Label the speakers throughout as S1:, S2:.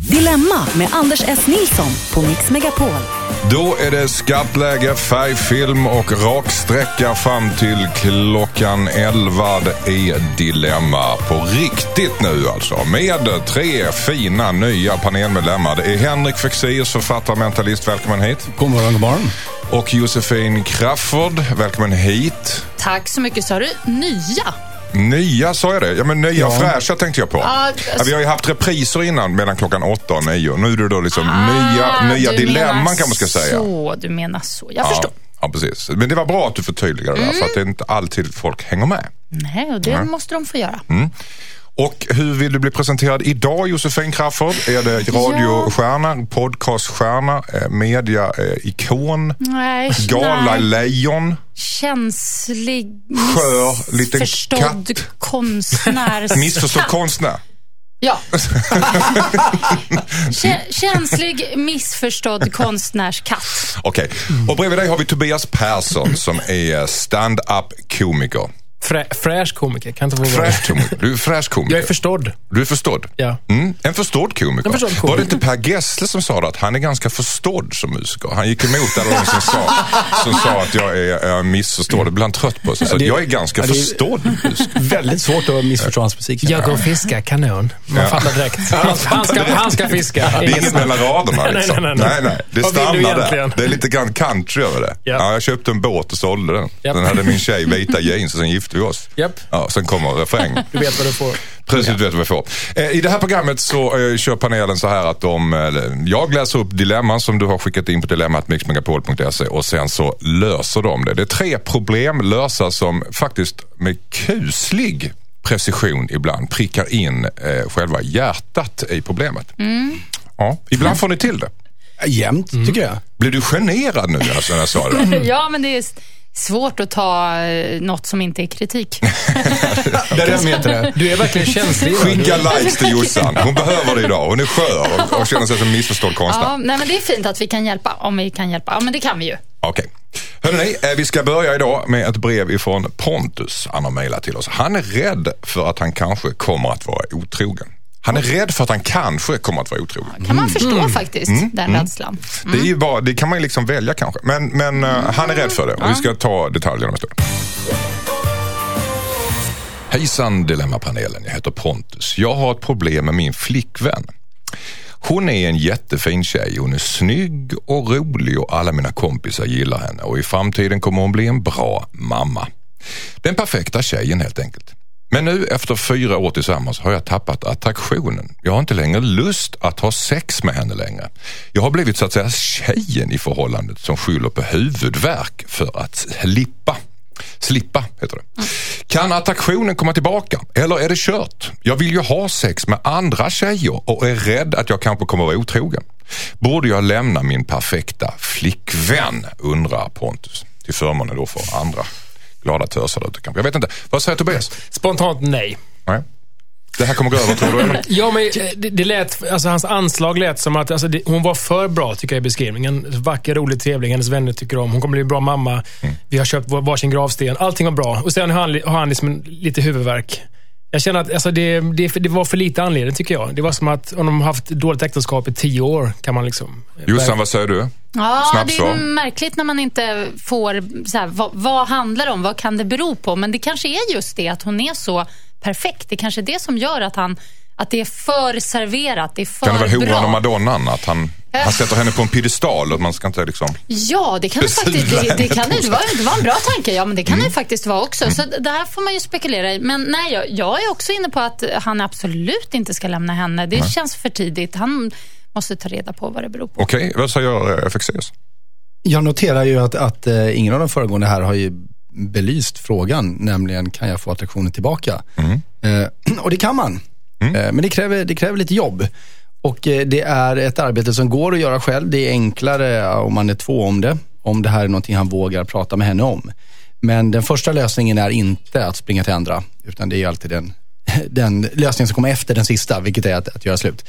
S1: Dilemma med Anders S. Nilsson på Mix Megapol.
S2: Då är det skarpt färgfilm och raksträcka fram till klockan 11. Det är Dilemma på riktigt nu alltså. Med tre fina nya panelmedlemmar. Det är Henrik Fexeus, författare och mentalist. Välkommen hit.
S3: God morgon, god morgon.
S2: Och Josefin Crafoord, välkommen hit.
S4: Tack så mycket. Sa du nya?
S2: Nya, sa jag det? Ja, men nya
S3: Ja.
S2: fräscha tänkte jag på.
S4: Ja,
S2: ja, vi har ju haft repriser innan mellan klockan 8 och 9. Nu är det då liksom
S4: Ah,
S2: nya, nya dilemman kan man ska säga.
S4: Så, du menar så. Jag
S2: Ja,
S4: förstår.
S2: ja, precis. Men det var bra att du förtydligade det där, för att det är inte alltid folk hänger med.
S4: Nej, och det måste de få göra.
S2: Och hur vill du bli presenterad idag Josefin Crafoord? Är det radiostjärna, podcaststjärna, eh, media-ikon,
S4: Nej,
S2: galalejon,
S4: känslig,
S2: skör, liten
S4: missförstådd
S2: katt,
S4: konstnär.
S2: missförstådd konstnär?
S4: Ja. Kä- känslig, missförstådd konstnärskatt.
S2: Okej, och bredvid dig har vi Tobias Persson som är stand-up komiker.
S3: Frä, fräsch komiker, kan inte få vara
S2: Fräsch komiker. Du är fräsch komiker.
S3: Jag är förstådd.
S2: Du är förstådd?
S3: Ja.
S2: Mm, en förstådd komiker.
S3: En förstådd komiker.
S2: Var det inte Per Gessle som sa det, att han är ganska förstådd som musiker? Han gick emot alla de som sa, som sa att jag är, är missförstådd. Det blev han trött på. Så
S3: det-
S2: jag är ganska
S3: ja, det-
S2: förstådd musiker.
S5: Väldigt svårt att missförstå hans musik.
S3: Jag går och fiskar kanon. Man
S2: Ja.
S3: fattar direkt. Han, han, ska, han ska fiska.
S2: Det är inget mellan raderna
S3: Nej,
S2: liksom.
S3: nej, nej, nej.
S2: Det
S3: Vad vill du
S2: stannar där. Det är lite grann country över det.
S3: Ja.
S2: Ja, jag köpte en båt och sålde den.
S3: Japp.
S2: Sen hade min tjej vita jeans och sen gifte vi oss.
S3: Japp.
S2: Ja, sen kommer refräng.
S3: Du vet vad du får.
S2: Precis, du vet vad vi får. Eh, I det här programmet så eh, kör panelen så här att de, eh, jag läser upp dilemman som du har skickat in på dilemmatmixmegapol.se och sen så löser de det. Det är tre problemlösa som faktiskt med kuslig precision ibland prickar in eh, själva hjärtat i problemet. Ja, ibland får ni till det.
S5: Jämt, tycker jag.
S2: Blir du generad nu alltså, när jag sa det?
S4: Ja, men det är svårt att ta eh, något som inte är kritik.
S5: Vem heter det?
S3: Du är verkligen känslig.
S2: Skicka likes till Jossan. Hon behöver det idag. Hon är skör och, och känner sig som missförstådd konstnär.
S4: Ja, nej, men det är fint att vi kan hjälpa, om vi kan hjälpa. Ja, men det kan vi ju.
S2: Okej. Hörrni, eh, vi ska börja idag med ett brev ifrån Pontus. Han har mejlat till oss. Han är rädd för att han kanske kommer att vara otrogen. Han är rädd för att han kanske kommer att vara otrogen.
S4: kan man förstå faktiskt, den rädslan.
S2: Det, är ju bara, det kan man ju liksom välja kanske. Men, men eh, han är rädd för det och vi ska ta detaljerna om en stund. Hejsan Dilemmapanelen, jag heter Pontus. Jag har ett problem med min flickvän. Hon är en jättefin tjej. Hon är snygg och rolig och alla mina kompisar gillar henne och i framtiden kommer hon bli en bra mamma. Den perfekta tjejen helt enkelt. Men nu efter fyra år tillsammans har jag tappat attraktionen. Jag har inte längre lust att ha sex med henne längre. Jag har blivit så att säga tjejen i förhållandet som skyller på huvudvärk för att slippa. Slippa heter det. Kan attraktionen komma tillbaka eller är det kört? Jag vill ju ha sex med andra tjejer och är rädd att jag kanske kommer vara otrogen. Borde jag lämna min perfekta flickvän? undrar Pontus. Till förmån då för andra glada tösar ute kanske. Jag vet inte. Vad säger Tobias?
S3: Spontant nej.
S2: Nej. Det här kommer gå över tror du?
S3: Ja, men eh, det, det lät, alltså hans anslag lät som att alltså, det, hon var för bra tycker jag i beskrivningen. Vacker, rolig, trevlig, hennes vänner tycker om. Hon kommer bli en bra mamma. Vi har köpt var- varsin gravsten. Allting var bra. Och sen har han, har han liksom lite huvudvärk. Jag känner att alltså, det, det, det var för lite anledning tycker jag. Det var som att om de har haft dåligt äktenskap i tio år kan man liksom...
S2: Jossan, vad säger du?
S4: Ja,
S2: Snabbt
S4: det är
S2: svar.
S4: märkligt när man inte får, så här, vad, vad handlar det om? Vad kan det bero på? Men det kanske är just det att hon är så perfekt. Det kanske är det som gör att, han, att det är för serverat, det är för
S2: Kan det vara
S4: bra.
S2: horan och madonnan? Att han. Han sätter henne på en piedestal och man ska inte liksom...
S4: Ja, det kan det faktiskt. Det, det, kan det, var, det var en bra tanke. Ja, men det kan
S2: Mm.
S4: det faktiskt vara också. Så det här får man ju spekulera i. Men nej, jag, jag är också inne på att han absolut inte ska lämna henne. Det känns för tidigt. Han måste ta reda på vad det beror på.
S2: Okej, vad säger eh, FXCS?
S5: Jag noterar ju att, att eh, ingen av de föregående här har ju belyst frågan, nämligen kan jag få attraktionen tillbaka? Eh, och det kan man. Eh, men det kräver, det kräver lite jobb. Och eh, det är ett arbete som går att göra själv. Det är enklare om man är två om det. Om det här är någonting han vågar prata med henne om. Men den första lösningen är inte att springa till andra, utan det är alltid den, den lösningen som kommer efter den sista, vilket är att, att göra slut.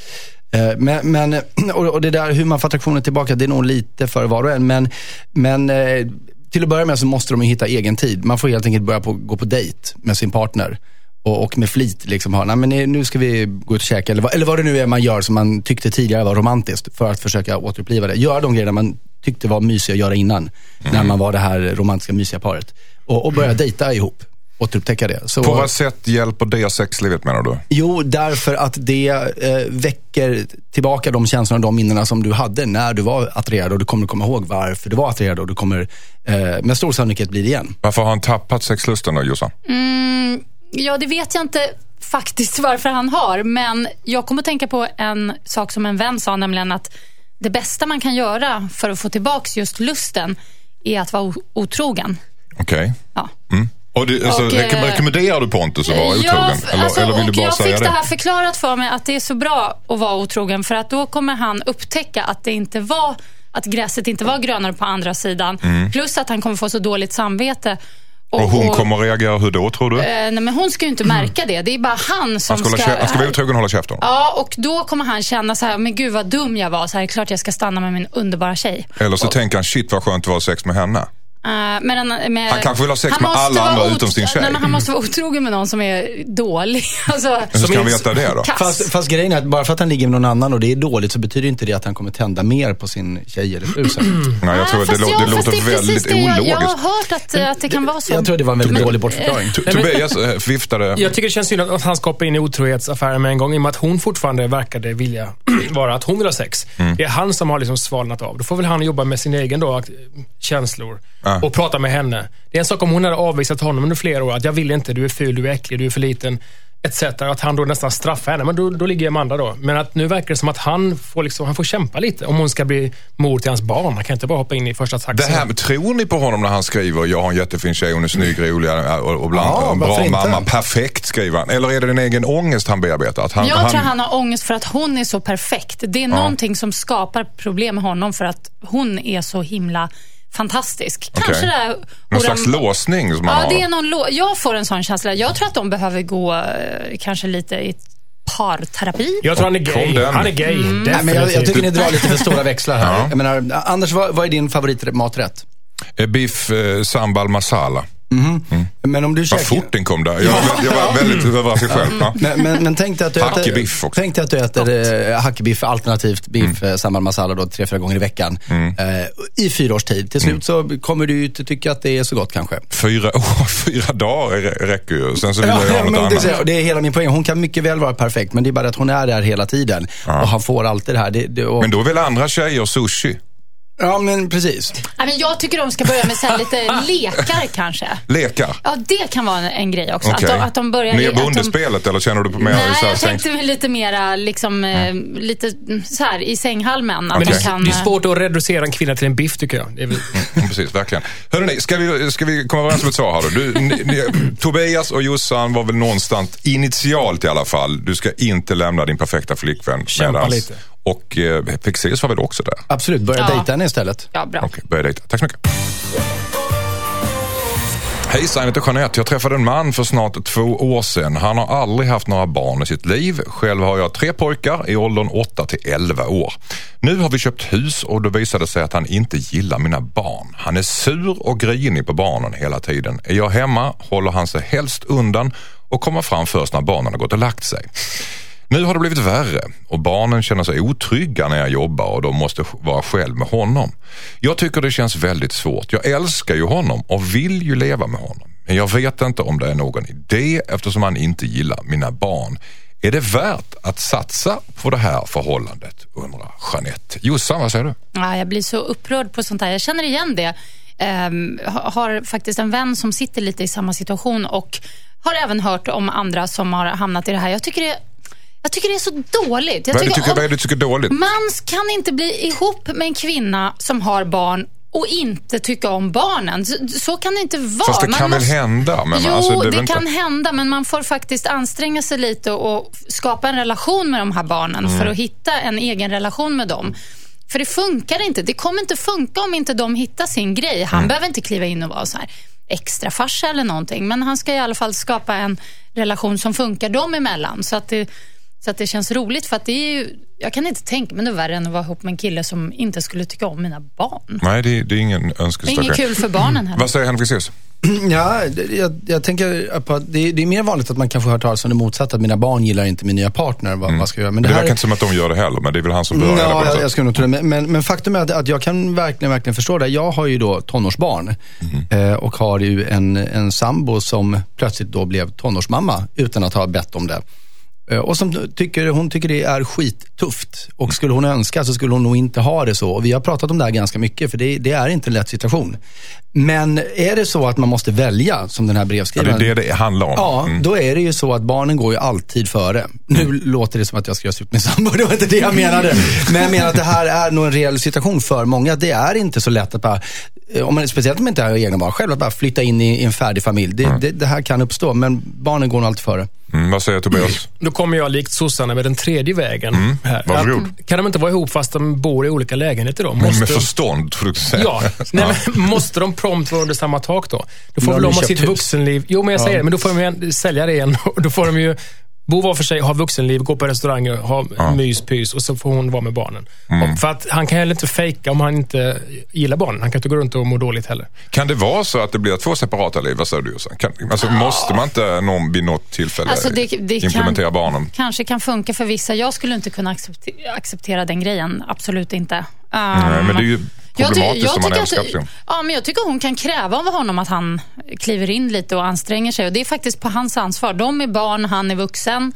S5: Eh, men, men, och det där hur man får attraktionen tillbaka, det är nog lite för var och en. Men, men eh, till att börja med så måste de ju hitta egen tid. Man får helt enkelt börja på, gå på dejt med sin partner. Och, och med flit liksom ha, nej men nu ska vi gå ut och käka. Eller vad, eller vad det nu är man gör som man tyckte tidigare var romantiskt. För att försöka återuppliva det. Göra de grejerna man tyckte var mysiga att göra innan. När man var det här romantiska mysiga paret. Och, och börja dejta ihop. Återupptäcka det. Så,
S2: På vad sätt hjälper det sexlivet menar du?
S5: Jo, därför att det eh, väcker tillbaka de känslorna och de minnena som du hade när du var attraherad och du kommer komma ihåg varför du var attraherad och du kommer eh, med stor sannolikhet bli det igen.
S2: Varför har han tappat sexlusten då Jossan?
S4: Mm, ja, det vet jag inte faktiskt varför han har. Men jag kommer att tänka på en sak som en vän sa, nämligen att det bästa man kan göra för att få tillbaka just lusten är att vara otrogen.
S2: Okej.
S4: Ja.
S2: Mm. Och du, alltså,
S4: Och, eh,
S2: rekommenderar du Pontus att vara
S4: Ja,
S2: otrogen? Eller,
S4: alltså,
S2: eller vill du bara
S4: jag
S2: säga
S4: fick det
S2: det?
S4: här förklarat för mig att det är så bra att vara otrogen för att då kommer han upptäcka att det inte var att gräset inte var grönare på andra sidan. Plus att han kommer få så dåligt samvete.
S2: Mm. Och hon kommer att reagera hur då tror du?
S4: Eh, nej, men hon ska ju inte märka det. Det är bara han som
S2: Han ska, han ska vara otrogen och hålla käften?
S4: Ja, och då kommer han känna så här, men gud vad dum jag var. Så här, klart jag ska stanna med min underbara tjej.
S2: Eller så tänker han, shit vad skönt det var sex med henne.
S4: Eh, men, han- med,
S2: Han kanske vill ha sex med alla andra utom sin tjej. Mm.
S4: Nej, men han måste vara otrogen med någon som är dålig. Alltså,
S2: Men hur ska han veta det då?
S5: Fast, fast grejen är att bara för att han ligger med någon annan och det är dåligt så betyder inte det att han kommer tända mer på sin tjej eller fru sen.
S2: Nej, jag tror
S4: Ah,
S2: att det,
S4: ja,
S2: det låter
S4: det
S2: väldigt
S4: det jag, jag
S2: ologiskt.
S4: har hört att, eh, att det kan vara så.
S5: Jag tror det var en väldigt dålig bortförklaring.
S2: To- Tobias eh, viftade...
S3: Jag tycker det känns synd att han ska hoppa in i otrohetsaffären med en gång, i och med att hon fortfarande verkade vilja vara att hon vill ha sex.
S2: Mm.
S3: Det är han som har liksom svalnat av. Då får väl han jobba med sin egen då, känslor
S2: Ja.
S3: och prata med henne. Det är en sak om hon hade avvisat honom under flera år, att jag vill inte, du är ful, du är äcklig, du är för liten. Etc. Att han då nästan straffar henne, men då, då ligger Amanda då. Men att nu verkar det som att han får, liksom, han får kämpa lite om hon ska bli mor till hans barn. Han kan inte bara hoppa in i första
S2: Det
S3: taxin.
S2: här, tror ni på honom när han skriver jag har en jättefin tjej, hon är snygg, rolig och, och bland,
S5: Ja,
S2: en bra
S5: inte?
S2: mamma. Perfekt skriver han. Eller är det din egen ångest han bearbetar? Att han,
S4: Jag tror han har ångest för att hon är så perfekt. Det är någonting som skapar problem med honom för att hon är så himla fantastisk. Kanske
S2: Okej.
S4: det här...
S2: Någon slags
S4: de-
S2: låsning som han
S4: Ja,
S2: har?
S4: det är någon lå- jag får en sån känsla. Jag tror att de behöver gå eh, kanske lite i parterapi.
S3: Jag tror han är gay. Han är gay,
S4: Mm.
S5: Nej, men jag, jag tycker ni drar lite för stora växlar här. Jag menar, Anders, vad, vad är din favoritmaträtt?
S2: Eh, Biff eh, sambal masala.
S5: Men om du
S2: Vad
S5: käkar...
S2: fort den kom där. Jag, var- jag var väldigt överraskad själv. Ja.
S5: Men, men, men tänk dig att du äter,
S2: Hackbiff också.
S5: tänk dig att du äter eh, hackbiff alternativt biff mm. sambal masala då, tre, fyra gånger i veckan. Eh, I fyra års tid. Till slut så kommer du inte tycka att det är så gott kanske.
S2: Fyra, oh, fyra dagar rä- räcker ju. Sen så vill jag göra något
S5: men det,
S2: annat.
S5: är- det är hela min poäng. Hon kan mycket väl vara perfekt, men det är bara att hon är där hela tiden. Och han får alltid det här. Det, det, och,
S2: Men då vill andra tjejer sushi.
S5: Ja, men precis.
S4: Ja, men jag tycker de ska börja med så här lite lekar kanske.
S2: Lekar.
S4: Ja, det kan vara en, en grej också.
S2: Okej.
S4: Att, de, att de börjar...
S2: Nya
S4: att de-
S2: bondespelet eller känner du på mer
S4: Nej,
S2: så här
S4: jag tänkte mig lite mera liksom, eh, lite mm, så här i sänghalmen. Att
S3: Men
S4: de
S3: det,
S4: kan,
S3: det är
S4: eh,
S3: svårt att reducera en kvinna till en biff, tycker jag. Det är väl,
S2: Mm, Precis, verkligen. Hörrni, ska vi, ska vi komma överens om ett svar här då? Du, ni, ni, Tobias och Jossan var väl någonstans initialt i alla fall. Du ska inte lämna din perfekta flickvän.
S3: Kämpa
S2: medans-
S3: lite.
S2: Och eh, Fexeus var väl också där?
S5: Absolut, börja
S4: Ja.
S5: dejta henne istället.
S4: Ja, bra.
S2: Okej, börja dejta. Tack så mycket. Hejsan, jag heter Jeanette. Jag träffade en man för snart två år sedan. Han har aldrig haft några barn i sitt liv. Själv har jag tre pojkar i åldern 8 till 11 år. Nu har vi köpt hus och då visade det sig att han inte gillar mina barn. Han är sur och grinig på barnen hela tiden. Är jag hemma håller han sig helst undan och kommer fram först när barnen har gått och lagt sig. Nu har det blivit värre och barnen känner sig otrygga när jag jobbar och de måste vara själv med honom. Jag tycker det känns väldigt svårt. Jag älskar ju honom och vill ju leva med honom. Men jag vet inte om det är någon idé eftersom han inte gillar mina barn. Är det värt att satsa på det här förhållandet? undrar Jeanette. Jossan, vad säger du?
S4: Ja, jag blir så upprörd på sånt här. Jag känner igen det. Um, har faktiskt en vän som sitter lite i samma situation och har även hört om andra som har hamnat i det här. Jag tycker det, jag tycker det är så dåligt. Jag
S2: Vad det, tycker,
S4: om-
S2: vad är det du tycker dåligt?
S4: Man kan inte bli ihop med en kvinna som har barn och inte tycka om barnen. Så, så kan det inte vara.
S2: Fast det
S4: Man
S2: kan väl
S4: måste-
S2: hända? Men
S4: jo,
S2: alltså,
S4: det,
S2: är väl inte-
S4: kan hända, men man får faktiskt anstränga sig lite och skapa en relation med de här barnen
S2: Mm.
S4: för att hitta en egen relation med dem. För det funkar inte. Det kommer inte funka om inte de hittar sin grej. Han
S2: Mm.
S4: behöver inte kliva in och vara så här. extra farsa eller någonting. Men han ska i alla fall skapa en relation som funkar dem emellan. Så att det, så att det känns roligt. För att det är ju, jag kan inte tänka mig något värre än att vara ihop med en kille som inte skulle tycka om mina barn.
S2: Nej, det, det är ingen
S4: Det är inget kul för barnen heller.
S2: Vad säger Henrik Fexeus?
S5: Ja, jag, jag tänker på att det, det är mer vanligt att man kanske hör talas om det motsatta, att mina barn gillar inte min nya partner. Vad, vad ska jag göra? Men
S2: Det,
S5: det,
S2: verkar inte som att de gör det heller, men det är väl han som börjar.
S5: Ja, jag, jag skulle nog tro det. Men, men, men faktum är att, att jag kan verkligen, verkligen förstå det. Jag har ju då tonårsbarn eh, och har ju en, en sambo som plötsligt då blev tonårsmamma utan att ha bett om det. Eh, och som tycker, hon tycker det är skittufft. Och skulle hon önska så skulle hon nog inte ha det så. Och vi har pratat om det här ganska mycket för det, det är inte en lätt situation. Men är det så att man måste välja, som den här
S2: Ja, det
S5: brevskrivaren.
S2: är det det handlar om.
S5: Ja,
S2: Mm.
S5: då är det ju så att barnen går ju alltid före. Nu låter det som att jag ska göra slut med sambo, det var inte det jag menade. Men jag menar att det här är nog en reell situation för många. Det är inte så lätt att bara, eh, om man, speciellt om man inte har egna barn själv, att bara flytta in i, i en färdig familj. Det, det, det här kan uppstå, men barnen går nog alltid före.
S2: Mm, vad säger Tobias?
S3: Då kommer jag likt sossarna med den tredje vägen. Här.
S2: varsågod.
S3: Att- Kan de inte vara ihop fast de bor i olika lägenheter då?
S2: Men
S3: Måste,
S2: med förstånd, får du säga.
S3: ja, nej, men måste de prompt vara under samma tak då? Då får väl de ha sitt
S5: hus.
S3: vuxenliv. Jo, men jag säger det. Men då får de ju sälja det igen. Och Då får de ju bo var för sig, ha vuxenliv, gå på restauranger, ha mys, pys och så får hon vara med barnen.
S2: Mm.
S3: För att han kan heller inte fejka om han inte gillar barnen. Han kan inte gå runt och må dåligt heller.
S2: Kan det vara så att det blir två separata liv? Vad säger du Jossan? Kan, alltså, Måste man inte någon, vid något tillfälle
S4: Alltså, det- det kan-
S2: implementera barnen?
S4: Kanske kan funka för vissa. Jag skulle inte kunna acceptera, acceptera den grejen. Absolut inte.
S2: Nej, men det är ju
S4: Jag ty-
S2: problematiskt
S4: jag
S2: om man
S4: tycker att-
S2: personen.
S4: Ja, men jag tycker hon kan kräva av honom att han kliver in lite och anstränger sig. Och Det är faktiskt på hans ansvar. De är barn, han är vuxen.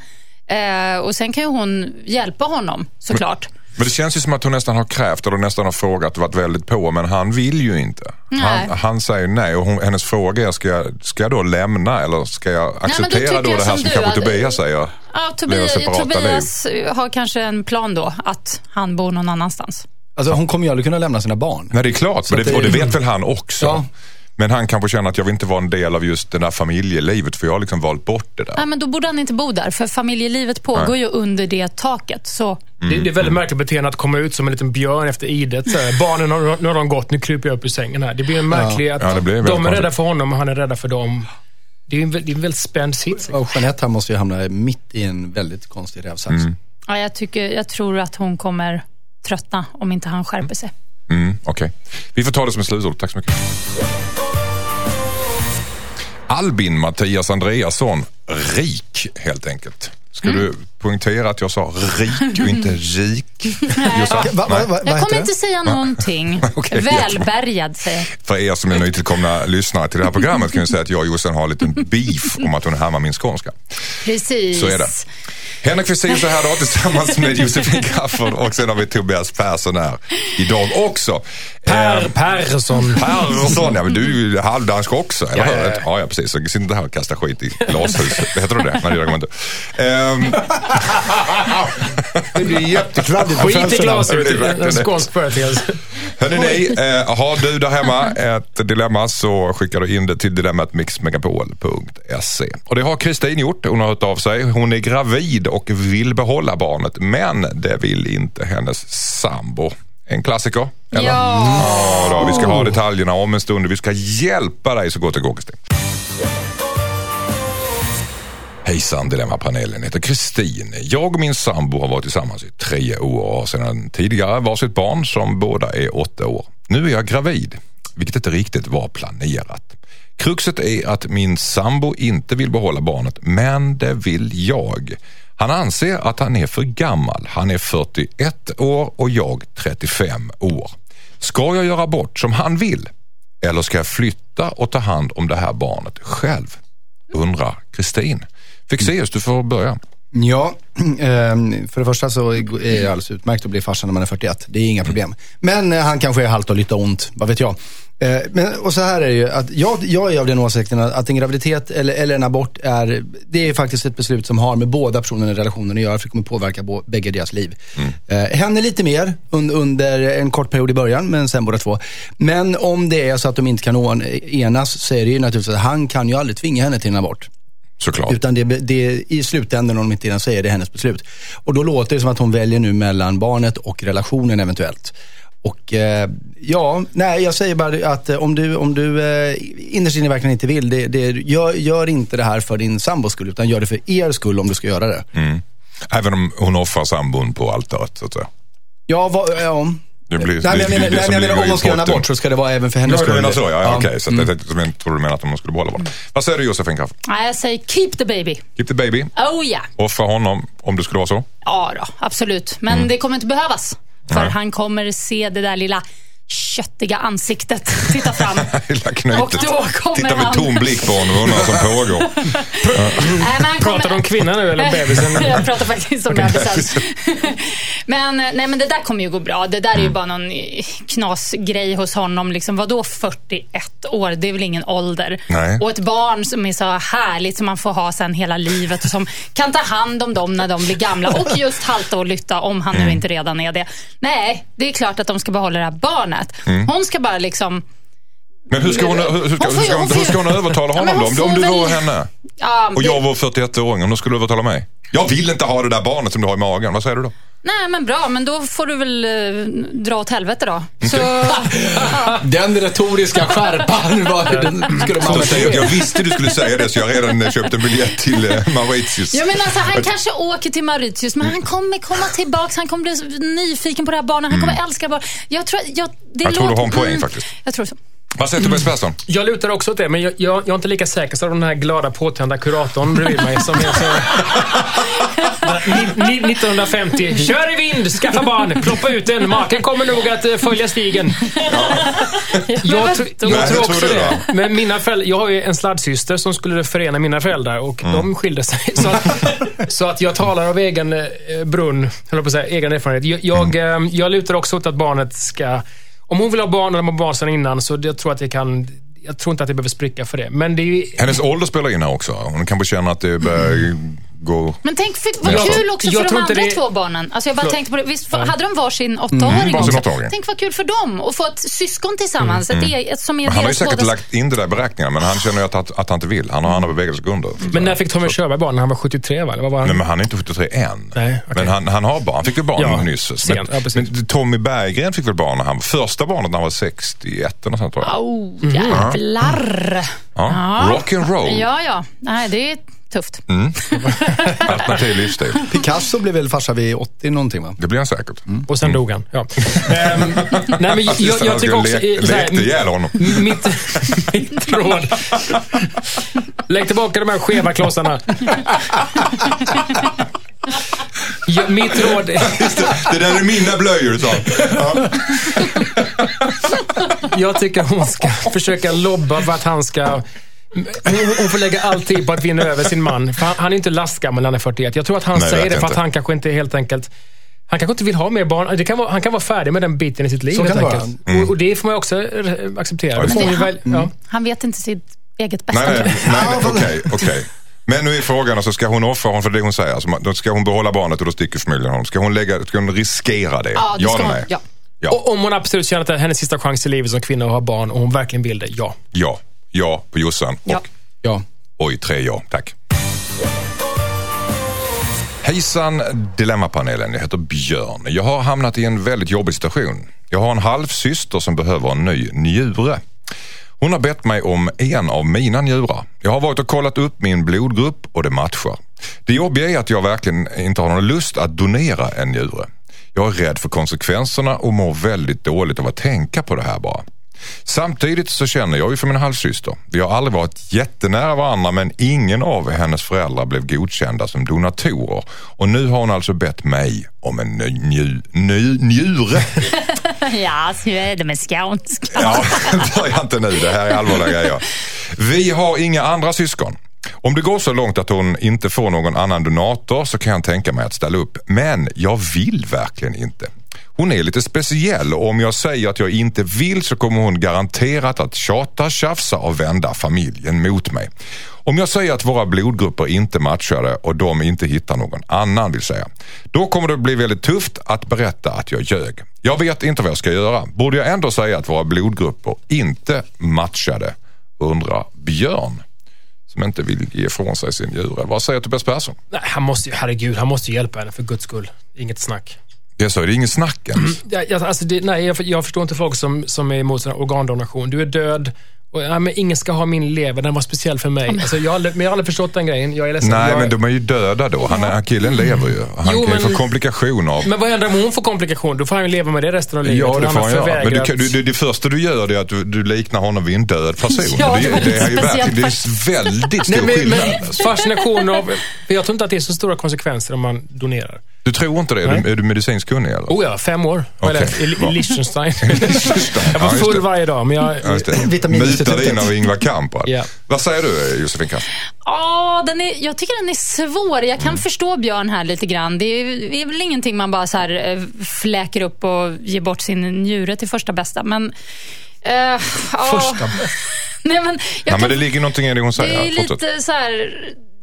S4: Eh, och Sen kan ju hon hjälpa honom, såklart.
S2: Men det känns ju som att hon nästan har krävt eller nästan har frågat och varit väldigt på men han vill ju inte.
S4: Nej.
S2: Han, han säger nej och hon, hennes fråga är ska jag, ska jag då lämna eller ska jag
S4: men då
S2: acceptera
S4: tycker
S2: då
S4: jag
S2: det här
S4: som
S2: som
S4: du,
S2: kanske
S4: att-
S2: Tobias säger?
S4: Ja, Tobias, Tobias har kanske en plan då, att han bor någon annanstans.
S5: Alltså hon kommer ju aldrig kunna lämna sina barn.
S2: Nej det är klart,
S5: att
S2: det, och det vet väl han också.
S5: Ja.
S2: Men han kanske känner att jag vill inte vara en del av just det där familjelivet för jag har liksom valt bort det där.
S4: Nej, men då borde han inte bo där, för familjelivet pågår ju under det taket. Så
S3: Det, det är väldigt märkligt beteende att komma ut som en liten björn efter idet. Barnen har, nu har de gått, nu kryper jag upp ur sängen här. Det blir en märklig att
S2: Ja, det blir väldigt
S3: de är rädda
S2: konstigt.
S3: för honom och han är rädda för dem. Det är en, det är en väldigt spänd sits.
S5: Och Jeanette här måste ju hamna mitt i en väldigt konstig rävsax.
S4: ja, jag, tycker, jag tror att hon kommer tröttna om inte han skärper sig.
S2: Mm, Okej, vi får ta det som ett slutord. Tack så mycket. Albin Mattias Andreasson, rik helt enkelt. Ska
S4: Mm.
S2: du poängtera att jag sa rik och inte rik? Jossan?
S5: Va, va, va,
S4: Jag kommer inte säga någonting.
S2: Okej,
S4: Välbärgad, säger jag.
S2: För er som är nytillkomna lyssnare till det här programmet kan jag säga att jag och Jossan har en liten beef om att hon härmar min skånska.
S4: Precis.
S2: Så är det. Henrik Fexeus är här idag tillsammans med Josefin Crafoord och sen har vi Tobias Persson här idag också.
S3: Per
S2: Eh,
S3: Persson.
S2: Persson, ja men du är ju halvdansk också, eller
S3: Ja,
S2: hur?
S3: ja, ja.
S2: precis. Så sitt inte här och kasta skit i glashus. Heter det det? Nej, det gör man inte. Ehm,
S5: Det blir jättekladdigt på
S3: Skit i
S2: blir verkligen
S3: En
S2: det.
S3: skånsk företeelse.
S2: Hörrni, ni, eh, har du där hemma ett dilemma så skickar du in det till dilemmatmixmegapol.se. Och det har Kristin gjort. Hon har hört av sig. Hon är gravid och vill behålla barnet, men det vill inte hennes sambo. En klassiker, eller?
S4: Ja.
S2: Ja, då, vi ska ha detaljerna om en stund. Vi ska hjälpa dig så gott det går, Kristin. Hejsan Dilemmapanelen, heter Kristin. Jag och min sambo har varit tillsammans i tre år och har sedan tidigare varsitt barn som båda är åtta år. Nu är jag gravid, vilket inte riktigt var planerat. Kruxet är att min sambo inte vill behålla barnet, men det vill jag. Han anser att han är för gammal. Han är 41 år och jag 35 år. Ska jag göra bort som han vill? Eller ska jag flytta och ta hand om det här barnet själv? Undrar Kristin. Fexeus, du får börja.
S5: Ja, ehm, för det första så är det alldeles utmärkt att bli farsa när man är 41. Det är inga problem. Men eh, han kanske är halt och lite ont, vad vet jag. Eh, Men, och så här är det ju, att jag, jag är av den åsikten att, en graviditet eller, eller en abort är, det är faktiskt ett beslut som har med båda personerna i relationen att göra, för det kommer påverka bo, bägge deras liv. Eh, henne lite mer un, under en kort period i början, men sen båda två. Men om det är så att de inte kan enas så är det ju naturligtvis att han kan ju aldrig tvinga henne till en abort.
S2: Såklart.
S5: Utan det, det, i slutändan, om de inte redan säger det, är hennes beslut. Och då låter det som att hon väljer nu mellan barnet och relationen eventuellt. Och eh, ja, nej jag säger bara att eh, om du, om du eh, innerst inne verkligen inte vill, det, det, gör, gör inte det här för din sambos skull, utan gör det för er skull om du ska göra det.
S2: Även om hon offrar sambon på altaret, så att säga.
S5: Ja, vad, ja.
S2: Det blir,
S5: Nej, men jag menar,
S2: det
S5: nej, men menar om hon ska göra abort så ska det vara även för hennes
S2: Ja, du
S5: skull.
S2: menar så, ja. ja, okej. Så att
S5: Mm.
S2: jag jag tror du menar att de skulle behålla barnet. Vad säger du Josefin?
S4: Nej, jag säger keep the baby.
S2: Keep the baby.
S4: Oh ja.
S2: Offra honom om det skulle vara så.
S4: Ja då, absolut. Men det kommer inte behövas. För
S2: Nej.
S4: han kommer se det där lilla köttiga ansiktet titta fram. Och då kommer
S2: Titta med
S4: han.
S2: tom blick på honom och undrar vad som pågår.
S4: Nej, men han
S3: Pratar du om kvinnan nu eller bebisen?
S4: jag pratar faktiskt om bebisen. men, nej, men det där kommer ju gå bra. Det där är
S2: Mm.
S4: ju bara någon knasgrej hos honom. Liksom, vadå 41 år? Det är väl ingen ålder?
S2: Nej.
S4: Och ett barn som är så härligt som man får ha sen hela livet och som kan ta hand om dem när de blir gamla och just halta och lytta om han
S2: Mm.
S4: nu inte redan är det. Nej, det är klart att de ska behålla det här barnet.
S2: Mm.
S4: Hon ska bara liksom...
S2: Men hur ska hon, hur, ska,
S4: Hon får
S2: hur, ska,
S4: hon
S2: hur ska hon övertala
S4: Ja,
S2: honom
S4: men
S2: då? Om, du- om
S4: får
S2: du
S4: väl-
S2: var henne
S4: Ja,
S2: och
S4: det-
S2: jag var 41-åring, om då skulle du övertala mig? Jag vill inte ha det där barnet som du har i magen. Vad säger du då?
S4: Nej, men bra. Men då får du väl eh, dra åt helvete då. Så,
S5: Den retoriska skärpan, var, den skulle man
S2: Så säger jag, visste du skulle säga det så jag har redan eh, köpt en biljett till eh, Mauritius.
S4: Ja, men alltså, han kanske åker till Mauritius, men han kommer komma tillbaks. Han kommer bli nyfiken på det här barnet. Han kommer älska barn. Jag tror, jag, det
S2: Mm. Jag tror du har en poäng
S4: mm,
S2: faktiskt.
S4: Jag tror så.
S2: Vad säger Tobias Persson?
S3: Jag lutar också åt det, men jag, jag, jag är inte lika säker som den här glada påtända kuratorn bredvid mig som är så... Ni- ni- 1950. Kör i vind, skaffa barn, ploppa ut den. Maken kommer nog att eh, följa stigen. Jag, tr- jag
S2: Nej,
S3: tror också
S2: tror det?
S3: Men mina föräldrar, jag har ju en sladdsyster som skulle förena mina föräldrar och
S2: Mm.
S3: de skilde sig. Så att, så att jag talar av egen eh, brunn, jag på att säga, egen erfarenhet. Jag, jag,
S2: Mm.
S3: eh, jag lutar också åt att barnet ska... Om hon vill ha barn eller har barn sedan innan så jag tror att det kan... Jag tror inte att det behöver spricka för det. Men det är ju...
S2: Hennes ålder spelar in här också. Hon kanske känner att det börjar gå...
S4: Men tänk för, vad
S2: Jag-
S4: kul också
S3: jag
S4: för de andra
S3: det-
S4: två barnen. Alltså jag bara tänkte på det. Visst hade de varsin åttaåring också?
S2: åttaåring.
S4: Tänk vad kul för dem att få ett syskon tillsammans. Ett eget, som är
S2: han har ju säkert
S4: bådas-
S2: lagt in det där i beräkningarna men han känner ju att, att, att han inte vill. Han har andra bevekelsegrunder.
S3: Men när fick Tommy Körberg barn? När han var 73 va? Var han?
S2: Nej, men han är inte 73 än.
S3: Nej, okej.
S2: Men han, han har barn. Han fick ju barn
S3: Ja,
S2: nyss. Men.
S3: Ja,
S2: men Tommy Berggren fick väl barn när han första barnet när han var 61 eller sånt tror jag.
S4: Oh, jävlar.
S2: Ja. Rock and roll.
S4: Ja, ja. Nej, det är tufft.
S2: Alternativ livsstil.
S5: Picasso blev väl farsa vid 80 någonting va?
S2: Det blir han säkert.
S3: Och sen dog han. Ja. Ehm, nej, men jag, jag, tycker också...
S2: le-
S3: här,
S2: lekte ihjäl honom.
S3: Mitt, mitt råd. Lägg tillbaka de här skeva klossarna. Ja, mitt råd...
S2: Just det, det där är mina blöjor, sa han.
S3: Jag tycker hon ska försöka lobba för att han ska... Hon, får lägga all tid på att vinna över sin man. För han, han är inte lastgammal när han är 41. Jag tror att han
S2: Nej,
S3: säger det för att han kanske inte helt enkelt... Han kanske inte vill ha mer barn. Det kan vara, han kan vara färdig med den biten i sitt liv.
S5: Så kan det.
S2: Mm.
S3: Och, och det får man också acceptera.
S2: Ja,
S4: det-
S3: ju väl, ja.
S4: Han vet inte sitt eget bästa.
S2: Nej, nej, nej, okej, okej. Men nu är frågan, alltså, ska hon offra honom för det hon säger? Alltså, då ska hon behålla barnet och då sticker familjen honom. Ska hon, lägga, ska hon riskera det?
S4: Ja, det ska
S2: eller
S4: hon- ja.
S2: Ja.
S3: Och om hon absolut känner att det är hennes sista chans i livet som kvinna att ha barn och hon verkligen vill det, ja.
S2: ja. Ja på Jossan.
S4: Ja.
S2: Och
S5: Ja.
S2: oj, tre ja. Tack. Hejsan Dilemmapanelen, jag heter Björn. Jag har hamnat i en väldigt jobbig situation. Jag har en halvsyster som behöver en ny njure. Hon har bett mig om en av mina njurar. Jag har varit och kollat upp min blodgrupp och det matchar. Det jobbiga är att jag verkligen inte har någon lust att donera en njure. Jag är rädd för konsekvenserna och mår väldigt dåligt av att tänka på det här bara. Samtidigt så känner jag ju för min halvsyster. Vi har aldrig varit jättenära varandra men ingen av hennes föräldrar blev godkända som donatorer. Och nu har hon alltså bett mig om en ny, nju, ny, njure.
S4: Ja, så är det med skånska.
S2: Ja, börja inte nu. Det här är allvarliga grejer. Vi har inga andra syskon. Om det går så långt att hon inte får någon annan donator så kan jag tänka mig att ställa upp. Men jag vill verkligen inte. Hon är lite speciell och om jag säger att jag inte vill så kommer hon garanterat att tjata, tjafsa och vända familjen mot mig. Om jag säger att våra blodgrupper inte matchade och de inte hittar någon annan vill säga. Då kommer det bli väldigt tufft att berätta att jag ljög. Jag vet inte vad jag ska göra. Borde jag ändå säga att våra blodgrupper inte matchade? Undrar Björn som inte vill ge ifrån sig sin djur. Vad säger Tobias Persson?
S3: Nej, han måste ju, herregud, han måste ju hjälpa henne för guds skull. Inget snack.
S2: Jag sa, det är ingen snack ens.
S3: Ja, jag, alltså det, nej, jag, jag förstår inte folk som, som är emot organdonation. Du är död och ja, men ingen ska ha min lever, den var speciell för mig. Alltså, jag, har aldrig, men jag har aldrig förstått den grejen. Jag är ledsen.
S2: Nej,
S3: jag,
S2: men de är ju döda då. Han, är- killen lever ju. Han
S3: Jo,
S2: kan ju
S3: men-
S2: få komplikationer.
S3: Men vad händer om hon får komplikationer? Då får han ju leva med det resten av livet.
S2: Ja, det får han göra. Men du, kan- du, det, det första du gör det är att du, du liknar honom vid en död person.
S4: Ja, det
S2: det,
S4: lite
S2: är ju verkligen, det är väldigt stor
S3: Nej, men,
S2: skillnad.
S3: men
S2: alltså.
S3: fascination av... Jag tror inte att det är så stora konsekvenser om man donerar.
S2: Du tror inte det? Är
S3: Nej.
S2: du, är du medicinskt kunnig eller?
S3: Oh ja, fem år har jag
S2: Okej,
S3: läst i, i Liechtenstein. Jag
S2: ja,
S3: var full
S2: det.
S3: varje dag, men jag...
S2: Ja, det. Mutad in av Ingvar Kamprad.
S3: Ja.
S2: Vad säger du Josefin Crafoord?
S4: Ja, den är, jag tycker den är svår. Jag
S2: Mm.
S4: kan förstå Björn här lite grann. Det är, det är väl ingenting man bara så här, eh, fläker upp och ger bort sin njure till första bästa. Men, ja.
S5: Första
S4: Nej, men jag
S2: Ja,
S4: kan,
S2: men det ligger någonting i det hon
S4: det
S2: säger.
S4: är
S2: Fortsätt.
S4: lite så här...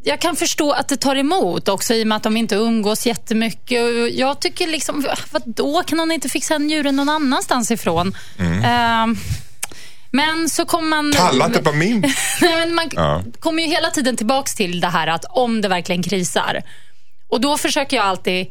S4: Jag kan förstå att det tar emot också i och med att de inte umgås jättemycket. Jag tycker liksom, vadå, kan hon inte fixa njuren någon annanstans ifrån? Eh, men så kommer man...
S2: Talla inte på min.
S4: Men man
S2: Ja.
S4: kommer ju hela tiden tillbaks till det här att om det verkligen krisar. Och då försöker jag alltid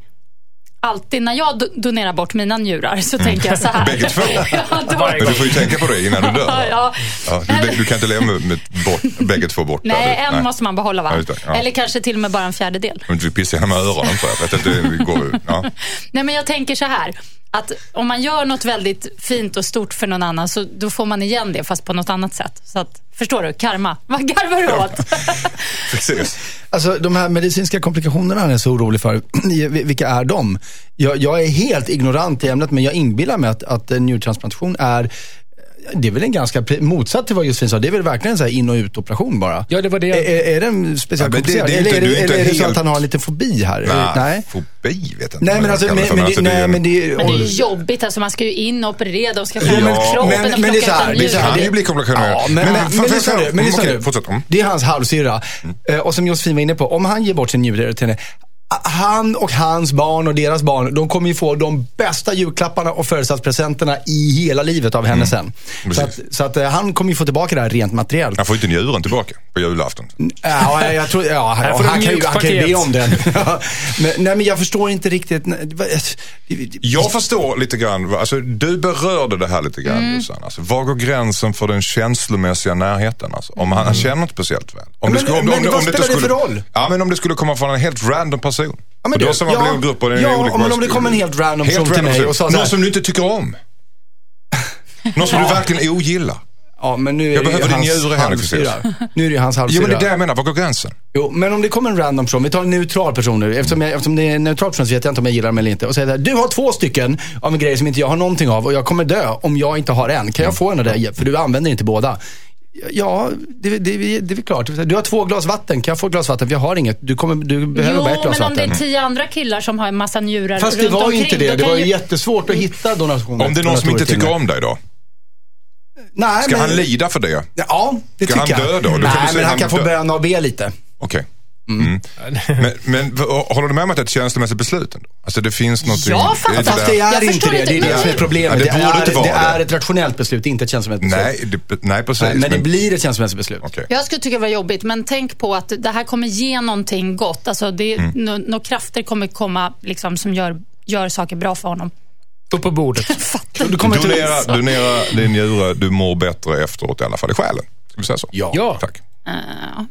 S4: Alltid när jag do- donerar bort mina njurar så tänker jag så här.
S2: Bägge två?
S4: ja, då,
S2: Men du får ju tänka på det innan du dör.
S4: ja,
S2: Ja, du, du kan inte leva med, bort, bägge två borta.
S4: Nej, en måste man behålla va?
S2: Ja, ja.
S4: Eller kanske till och med bara en fjärdedel.
S2: Om du vill pissa genom öronen tror jag. vet inte, det går, ja.
S4: Nej, men jag tänker så här. Att om man gör något väldigt fint och stort för någon annan så då får man igen det fast på något annat sätt. Så att, förstår du? Karma. Vad garvar du åt?
S2: Precis.
S5: Alltså de här medicinska komplikationerna han är så orolig för, vilka är de? Jag, jag är helt ignorant i ämnet men jag inbillar mig att, att en njurtransplantation är det är väl en ganska, motsatt till vad Josefin sa, det är väl verkligen en så här in och utoperation bara.
S3: Ja, det var det jag-
S5: Är, är den speciellt
S2: Ja, men det-
S5: komplicerad?
S2: det är
S5: eller
S2: inte-
S5: är det,
S2: du är inte
S5: eller är det så
S2: helt-
S5: att han har en liten fobi här?
S2: Nej,
S5: Nej.
S2: fobi vet jag inte.
S5: Nej men alltså, men,
S2: alltså,
S5: det,
S2: är
S5: nej,
S2: en-
S5: men det är...
S4: Men det är ju jobbigt. Alltså, man ska ju in och operera och ska fram
S5: men-
S4: kroppen
S5: men-
S4: och
S5: men det är så här, det
S2: kan ju bli komplikationer.
S5: Ja, men, men, men, men,
S2: fan,
S5: lyssna nu, men.
S2: Mm.
S5: Det är hans halvsyrra. Eh, Och som Josefin var inne på, om han ger bort sin njure till henne, han och hans barn och deras barn, de kommer ju få de bästa julklapparna och födelsedagspresenterna i hela livet av henne sen. Så att, så att eh, han kommer ju få tillbaka det här rent materiellt.
S2: Han får ju inte njuren tillbaka på julafton.
S5: Ja, jag tror, ja, han, han, kan ju, han kan ju be om den. men, nej, men jag förstår inte riktigt. det det-
S2: Jag förstår lite grann, alltså, du berörde det här lite grann
S5: Mm.
S2: Alltså, var går gränsen för den känslomässiga närheten? Alltså, om han, han känner inte speciellt väl. Om
S5: Mm. Men- men vad spelar det för roll?
S2: Ja, men om det skulle komma från en helt random person.
S5: Ja, men
S2: Och
S5: det-
S2: som man
S5: ja,
S2: blir en grupp och är
S5: ja,
S2: olika
S5: men om det kommer en helt random person till mig och sa
S2: Någon
S5: här-
S2: som du inte tycker om. Någon som du verkligen ogillar.
S5: Ja, men nu är
S2: Jag behöver din njure,
S5: halvsyrra.
S2: Fexeus.
S5: Nu är det ju hans
S2: Jo,
S5: halvsyrra.
S2: men det är det jag menar. Var går gränsen?
S5: Jo, men om det kommer en random person, vi tar en neutral person nu. Eftersom, jag, eftersom det är en neutral person så vet jag inte om jag gillar dem eller inte. Och säger så här, du har två stycken av en grej som inte jag har någonting av och jag kommer dö om jag inte har en. Kan jag få en av det? För du använder inte båda. Ja, det, det, det, det är klart. Du har två glas vatten, kan jag få ett glas vatten? För jag har inget. Du, kommer, du behöver
S4: Jo,
S5: bara ett glas
S4: men om det
S5: vatten.
S4: är tio andra killar som har en massa njurar
S5: Fast det
S4: runt
S5: var ju
S4: omkring,
S5: inte det. Det var ju jättesvårt att hitta donationer.
S2: Om det är någon som inte tycker om dig då?
S5: Nej,
S2: Ska
S5: men,
S2: han lida för det?
S5: Ja, det
S2: Ska
S5: tycker
S2: han
S5: jag.
S2: dö då? Då kan
S5: Nej, men han
S2: han
S5: kan få
S2: dö.
S5: böna och be lite.
S2: Okej. Mm. Men, men v- håller du med om att det är ett känslomässigt beslut ändå? Alltså det finns något...
S4: Ja,
S5: Fast
S2: där-
S5: det är
S4: Jag
S5: inte det.
S4: inte,
S5: Det är det
S4: men-
S5: som är problemet.
S2: Ja, det borde
S5: är,
S2: inte vara
S5: det är
S2: det.
S5: ett rationellt beslut, inte ett känslomässigt beslut.
S2: Nej, det, nej precis.
S5: Nej, men det blir ett känslomässigt beslut.
S2: Okej.
S4: Jag skulle tycka det var jobbigt, men tänk på att det här kommer ge någonting gott. Alltså det,
S2: Mm.
S4: nå- Några krafter kommer komma liksom, som gör, gör saker bra för honom.
S3: Upp på bordet.
S5: Du kommer inte...
S2: Donera, donera din njure, du mår bättre efteråt i alla fall i själen. Ska vi säga så?
S5: Ja.
S3: Ja.
S2: Tack.
S4: Uh,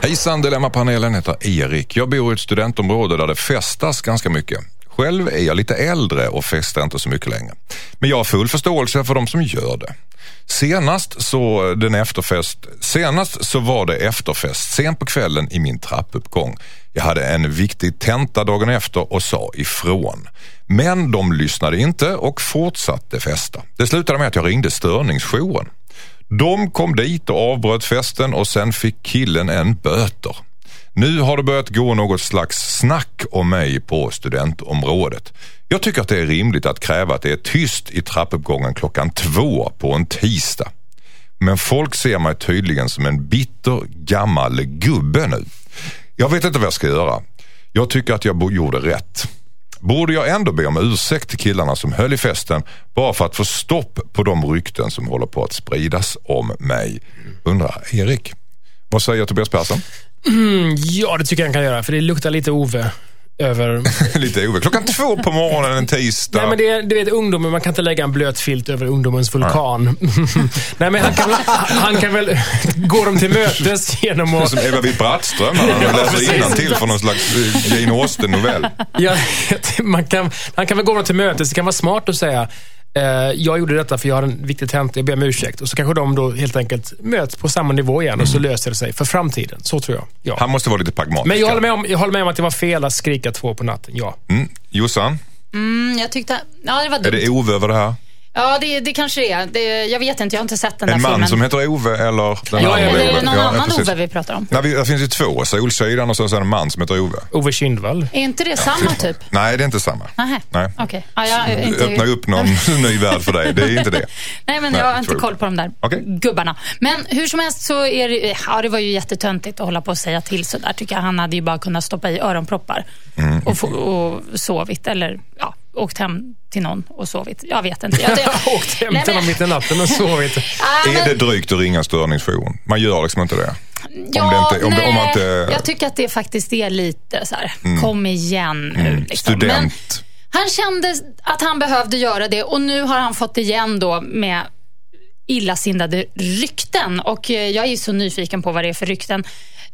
S2: Hejsan, Dilemmapanelen heter Erik. Jag bor i ett studentområde där det festas ganska mycket. Själv är jag lite äldre och festar inte så mycket längre. Men jag har full förståelse för de som gör det. Senast så, den efterfest, senast så var det efterfest sent på kvällen i min trappuppgång. Jag hade en viktig tenta dagen efter och sa ifrån. Men de lyssnade inte och fortsatte festa. Det slutade med att jag ringde störningsjouren. De kom dit och avbröt festen och sen fick killen en böter. Nu har det börjat gå något slags snack om mig på studentområdet. Jag tycker att det är rimligt att kräva att det är tyst i trappuppgången klockan två på en tisdag. Men folk ser mig tydligen som en bitter gammal gubbe nu. Jag vet inte vad jag ska göra. Jag tycker att jag gjorde rätt. Borde jag ändå be om ursäkt till killarna som höll i festen bara för att få stopp på de rykten som håller på att spridas om mig? Undrar Erik. Vad säger Tobias Persson?
S3: Mm, ja, det tycker jag han kan göra, för det luktar lite Ove över...
S2: Lite Ove. Klockan två på morgonen en tisdag.
S3: Nej, men det är, du vet, ungdomen, man kan inte lägga en blöt filt över ungdomens vulkan. Nej, men han kan, han kan väl gå dem till mötes genom att...
S2: Som Eva Witt-Brattström, han
S3: Ja,
S2: läser innantill från någon slags eh, Jane Austen-novell.
S3: Ja, man kan, han kan väl gå dem till mötes. Det kan vara smart att säga jag gjorde detta för jag har en viktig tenta, jag ber om ursäkt. Och så kanske de då helt enkelt möts på samma nivå igen och så löser det sig för framtiden. Så tror jag. Ja.
S2: Han måste vara lite pragmatisk.
S3: Men jag håller, med om, jag håller med om att det var fel att skrika två på natten, ja.
S2: Mm. Jossan,
S4: Mm, jag tyckte... Ja, det var
S2: är
S4: dumt.
S2: det Ove över det här?
S4: Ja, det, det kanske det är. Det, jag vet inte, jag har inte sett den där
S2: En man
S4: filmen.
S2: som heter Ove eller den
S3: Ja, ja,
S4: Eller
S2: Ove?
S4: någon
S2: Ja,
S4: annan
S2: precis.
S4: Ove vi pratar om?
S2: Nej, det finns ju två. Solsidan och så är det en man som heter Ove.
S3: Ove Kindvall.
S4: Är inte det samma typ?
S2: Nej, det är inte samma.
S4: Nähä.
S2: Nej.
S4: Okej. Ja, jag inte...
S2: Öppna upp någon ny värld för dig. Det är inte det.
S4: Nej, men
S2: Nej,
S4: jag har inte koll på de där
S2: Okej.
S4: gubbarna. Men hur som helst så är det, ja, det var ju jättetöntigt att hålla på och säga till sådär tycker jag. Han hade ju bara kunnat stoppa i öronproppar
S2: Mm.
S4: och, få, och sovit. Eller ja, åkt hem till någon och sovit. Jag vet inte. Jag, jag,
S3: Åkt hem
S4: Nej,
S3: till
S4: men-
S3: honom mitt i natten och sovit.
S2: Är
S4: men-
S2: det drygt att ringa störningsjour? Man gör liksom inte det.
S4: Ja,
S2: det inte- om
S4: nej,
S2: om man inte- Mm.
S4: jag tycker att det faktiskt är lite så här, kom igen nu. Liksom. Men
S2: Student.
S4: han kände att han behövde göra det och nu har han fått igen då med illasinnade rykten. Och eh, jag är så nyfiken på vad det är för rykten.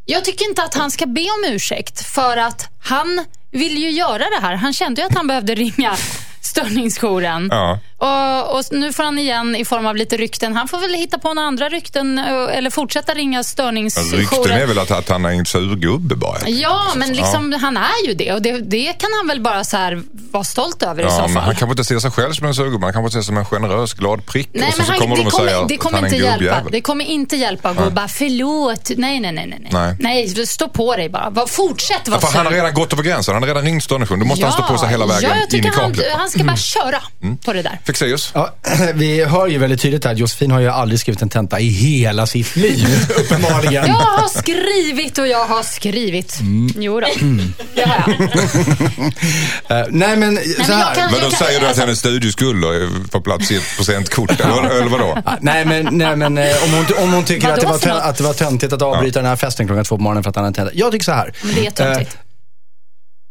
S4: Jag tycker inte att han ska be om ursäkt för att han vill ju göra det här. Han kände ju att han behövde ringa störningsjouren.
S2: Ja.
S4: Och, och nu får han igen i form av lite rykten. Han får väl hitta på några andra rykten eh, eller fortsätta ringa störningsjouren.
S2: Rykten är väl att, att han är en surgubbe bara.
S4: Ja, men liksom, han är ju det och det, det kan han väl bara så här vara stolt över i så
S2: Ja,
S4: fall.
S2: han kanske inte ser sig själv som en surgubbe. Han kanske ser sig som en generös, glad prick.
S4: Nej,
S2: och så,
S4: men
S2: så
S4: han,
S2: kommer
S4: det,
S2: de och
S4: kommer,
S2: säger
S4: det
S2: att
S4: kommer
S2: han är
S4: inte
S2: en
S4: hjälpa. Det kommer inte hjälpa att gå och bara förlåt. Nej, nej, nej. nej.
S2: Nej.
S4: nej stå på dig bara. Var- Fortsätt vara
S2: Ja, för han har
S4: sur.
S2: redan gått över gränsen. Han har redan ringt störningsjouren. Då måste han stå på sig hela vägen
S4: ja, jag
S2: in i
S4: tycker han,
S2: kaklet.
S4: han ska bara köra
S2: Mm.
S4: på det där.
S2: Fexeus?
S5: Ja, vi hör ju väldigt tydligt att Josefin har ju aldrig skrivit en tenta i hela sitt liv, uppenbarligen.
S4: Jag har skrivit och jag har skrivit. Jo då, det har jag.
S5: Eh, nej, men så
S4: men
S5: här.
S4: kan-
S2: Men då säger du att
S4: alltså-
S2: hennes studieskulder är på plats i ett procentkort, eller, eller vadå?
S5: Ah, Nej men, nej, men eh, om, hon, om hon tycker att det, var att det var töntigt att avbryta den här festen klockan två på morgonen för att han hade tenta. Jag tycker så här.
S4: Men det är töntigt.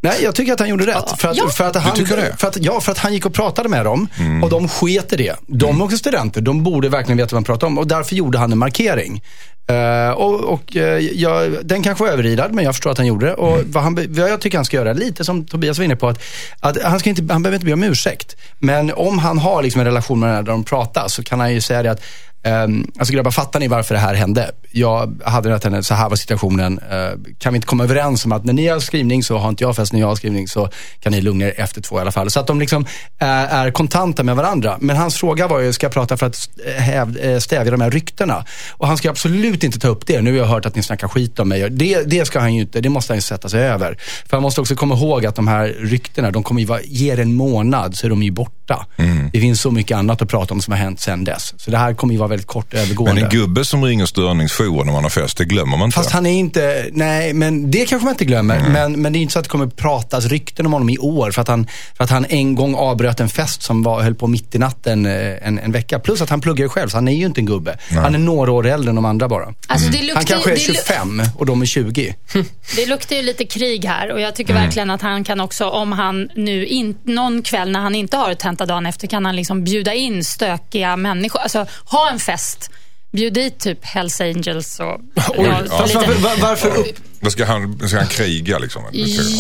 S5: Nej, jag tycker att han gjorde rätt. För att,
S4: Ja.
S5: för att han,
S2: tycker det?
S5: För att, ja, för att han gick och pratade med dem
S2: Mm.
S5: och de sket i det. De är också studenter, de borde verkligen veta vad de pratar om och därför gjorde han en markering. Eh, och och eh, jag, den kanske var överilad, men jag förstår att han gjorde det. Och
S2: Mm.
S5: vad, han, vad jag tycker han ska göra, lite som Tobias var inne på, att, att han, ska inte, han behöver inte be om ursäkt. Men om han har liksom en relation med den här där de pratar, så kan han ju säga det att Um, alltså grabbar, fattar ni varför det här hände? Jag hade rätt henne, så här var situationen. Eh, kan vi inte komma överens om att när ni har skrivning så har inte jag fest, när jag har skrivning så kan ni lugna er efter två i alla fall. Så att de liksom är, är kontanta med varandra. Men hans fråga var ju, ska jag prata för att häv, eh, stävja de här ryktena? Och han ska absolut inte ta upp det. Nu har jag hört att ni snackar skit om mig. Det, det ska han ju inte, det måste han ju sätta sig över. För han måste också komma ihåg att de här ryktena, de kommer ju vara, ger en månad så är de ju borta. Det finns så mycket annat att prata om som har hänt sedan dess. Så det här kommer ju vara väldigt kort övergående.
S2: Men en gubbe som ringer störningsjouren när man har fest, det glömmer man inte.
S5: Fast han är inte, nej men det kanske man inte glömmer. Men, men det är inte så att det kommer pratas rykten om honom i år. För att han, för att han en gång avbröt en fest som var, höll på mitt i natten eh, en, en vecka. Plus att han pluggar ju själv, så han är ju inte en gubbe. Han är några år äldre än de andra bara.
S4: Alltså, det luktar,
S5: Han kanske är
S4: det lu-
S5: 25 och de är 20.
S4: Det luktar ju lite krig här och jag tycker verkligen att han kan också, om han nu in, någon kväll när han inte har tenta dagen efter, kan han liksom bjuda in stökiga människor. Alltså ha en fest. Bjud dit typ Hells Angels och... ja,
S5: Fast
S4: lite-
S5: varför, var, varför upp...
S2: Då ska han, ska han kriga liksom.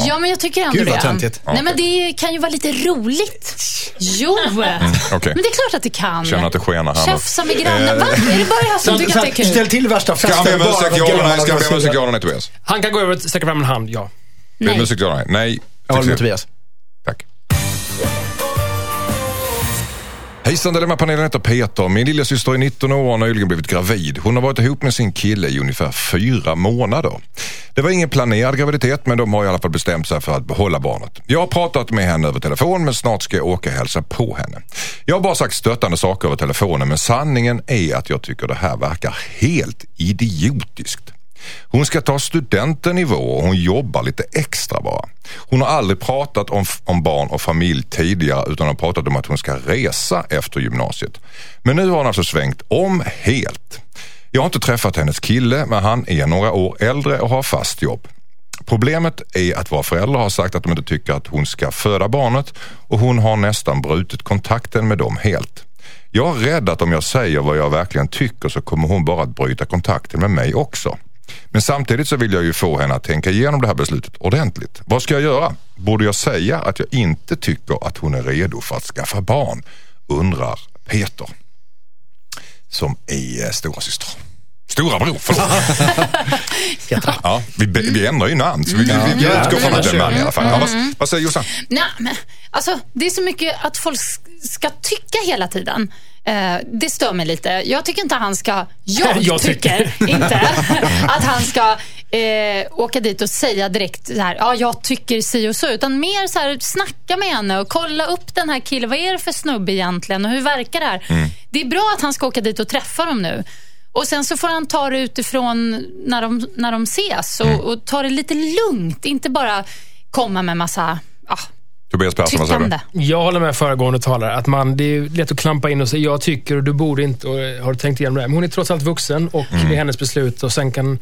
S4: Ja, men jag tycker ändå
S5: Gud, vad
S4: det.
S5: töntigt.
S4: Nej, men det kan ju vara lite roligt. Jo!
S2: okej.
S4: Men det är klart att det kan.
S2: Känner att det skenar här.
S4: Tjafsa med grannen. Va? Är det bara jag som tycker att det är kul?
S5: Ställ till värsta festen.
S2: Ska han be om ursäkt? Ja
S5: Jag
S2: eller nej Tobias?
S3: Han kan gå över och sträcka fram en hand, ja.
S2: Be om
S4: Nej.
S2: ursäkt? Ja eller nej? Nej.
S5: håller med. Tobias.
S2: Hejsan Dilemmapanelen heter Peter. Min lilla syster är 19 år och har nyligen blivit gravid. Hon har varit ihop med sin kille i ungefär fyra månader. Det var ingen planerad graviditet men de har i alla fall bestämt sig för att behålla barnet. Jag har pratat med henne över telefon men snart ska jag åka och hälsa på henne. Jag har bara sagt stöttande saker över telefonen men sanningen är att jag tycker det här verkar helt idiotiskt. Hon ska ta studentenivå och hon jobbar lite extra bara. Hon har aldrig pratat om, om barn och familj tidigare utan har pratat om att hon ska resa efter gymnasiet. Men nu har hon alltså svängt om helt. Jag har inte träffat hennes kille men han är några år äldre och har fast jobb. Problemet är att våra föräldrar har sagt att de inte tycker att hon ska föda barnet och hon har nästan brutit kontakten med dem helt. Jag är rädd att om jag säger vad jag verkligen tycker så kommer hon bara att bryta kontakten med mig också. Men samtidigt så vill jag ju få henne att tänka igenom det här beslutet ordentligt. Vad ska jag göra? Borde jag säga att jag inte tycker att hon är redo för att skaffa barn? Undrar Peter. Som är eh, stora syster. Stora bror, förlåt. ja, vi, vi ändrar ju namn så vi, vi, vi
S5: Ja,
S2: utgår från att det är man i alla fall. Ja, vad, vad säger Jossan?
S4: Nej, men, alltså, det är så mycket att folk ska tycka hela tiden. Eh, det stör mig lite. Jag tycker inte han ska... Jag,
S3: Jag tycker.
S4: inte att han ska eh, åka dit och säga direkt så här, ja, jag tycker si och så. Utan mer så här, snacka med henne och kolla upp den här killen. Vad är det för snubbe egentligen och hur verkar det här? Det är bra att han ska åka dit och träffa dem nu. Och Sen så får han ta det utifrån när de, när de ses och, och ta det lite lugnt. Inte bara komma med massa ah,
S2: Tobias Persson, vad säger du?
S3: Jag håller med föregående talare. Att man, det är lätt att klampa in och säga jag tycker och du borde inte och eh, har du tänkt igenom det. här?" Men hon är trots allt vuxen och
S2: Mm.
S3: det är hennes beslut. och sen kan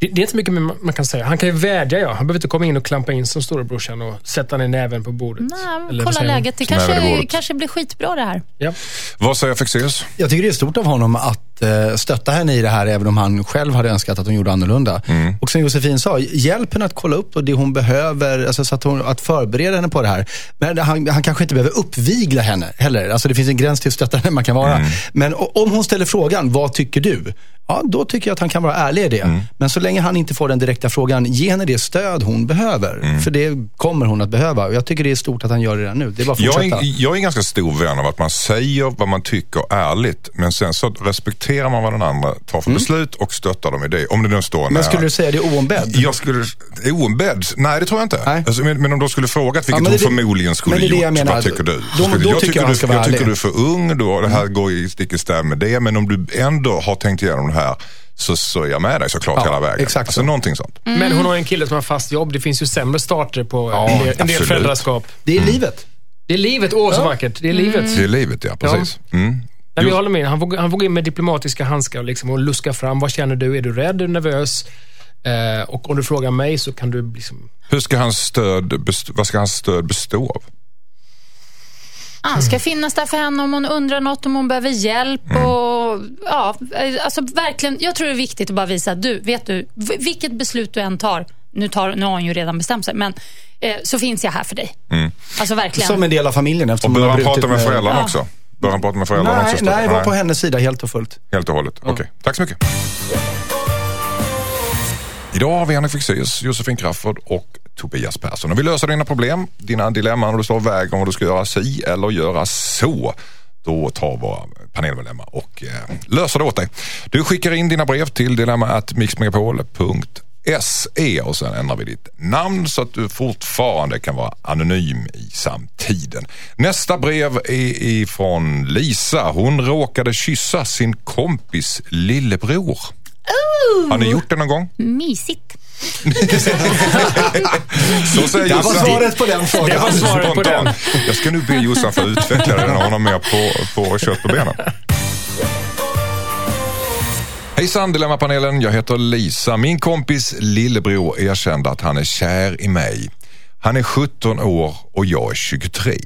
S3: det, det är inte mycket mer man kan säga. Han kan ju vädja, ja. Han behöver inte komma in och klampa in som storebrorsan och sätta ner näven på bordet.
S4: Nej,
S3: Eller
S4: kolla läget. Det kanske, kanske blir skitbra det här.
S3: Ja.
S2: Vad säger Fexeus?
S5: Jag tycker det är stort av honom att eh, stötta henne i det här, även om han själv hade önskat att hon gjorde annorlunda. Och som Josefin sa, hjälp henne att kolla upp det hon behöver, alltså så att, hon, att förbereda henne på det här. Men han, han kanske inte behöver uppvigla henne heller. Alltså det finns en gräns till hur stöttande man kan vara. Men o- om hon ställer frågan, vad tycker du? Ja, då tycker jag att han kan vara ärlig i det. Men så länge han inte får den direkta frågan, ge henne det stöd hon behöver. För det kommer hon att behöva. Och jag tycker det är stort att han gör det redan nu. Det är bara att
S2: Jag är, jag är en ganska stor vän av att man säger vad man tycker ärligt men sen så respekterar man vad den andra tar för beslut och stöttar dem i det. Om det nu står
S5: Men skulle du säga det oombedd?
S2: Jag skulle, oombedd? Nej det tror jag inte.
S5: Nej.
S2: Alltså, men, men om de skulle frågat, vilket hon
S5: det-
S2: förmodligen skulle
S5: men det är det
S2: gjort,
S5: jag menar.
S2: vad tycker du?
S5: Då- då
S2: jag
S5: tycker jag ska
S2: du, jag tycker du är för ung, då, det här går i stick i stäv med det. Men om du ändå har tänkt igenom det här så, så är jag med dig såklart
S5: Ja,
S2: hela vägen.
S5: exakt
S2: alltså
S5: så.
S2: någonting sånt.
S3: Men hon har en kille som har fast jobb. Det finns ju sämre starter på
S2: Ja,
S3: en del, en del föräldraskap.
S5: Det är livet.
S3: Det är livet. Åh, så vackert. Det är livet.
S2: Det är livet ja, precis. Mm.
S3: Nej, jag håller med. Han får, han får gå in med diplomatiska handskar och, liksom, och luska fram. Vad känner du? Är du rädd? Är du nervös? Eh, och om du frågar mig så kan du liksom...
S2: Hur ska hans stöd, vad ska hans stöd bestå av?
S4: Han ska finnas där för henne om hon undrar något, om hon behöver hjälp. Och, ja, alltså verkligen, jag tror det är viktigt att bara visa att du, vet du, vilket beslut du än tar, nu, tar, nu har hon ju redan bestämt sig, men eh, så finns jag här för dig. Alltså verkligen.
S5: Som en del av familjen
S2: Och
S5: eftersom har
S2: han prata med föräldrarna
S4: Ja.
S2: också? Bör han prata med föräldrarna
S5: Nej,
S2: också?
S5: nej, var på hennes sida helt och fullt.
S2: Helt och hållet. Okej, tack så mycket. Idag har vi Henrik Fexeus, Josefin Crafoord och Tobias Persson. Och vi löser dina problem, dina dilemman och du står och väger om du ska göra si eller göra så. Då tar våra panelmedlemmar och eh, löser det åt dig. Du skickar in dina brev till dilemma.mixmegapol.se och sen ändrar vi ditt namn så att du fortfarande kan vara anonym i samtiden. Nästa brev är ifrån Lisa. Hon råkade kyssa sin kompis lillebror. Har ni gjort det någon gång?
S4: Mysigt.
S2: Så säger
S5: Det var
S2: Jossan.
S5: svaret på den frågan.
S3: Det var svaret på den.
S2: Jag ska nu be Jossan få utveckla det när hon har mer på, på kött på benen. Hejsan Dilemmapanelen, jag heter Lisa. Min kompis lillebror erkände att han är kär i mig. Han är 17 år och jag är 23.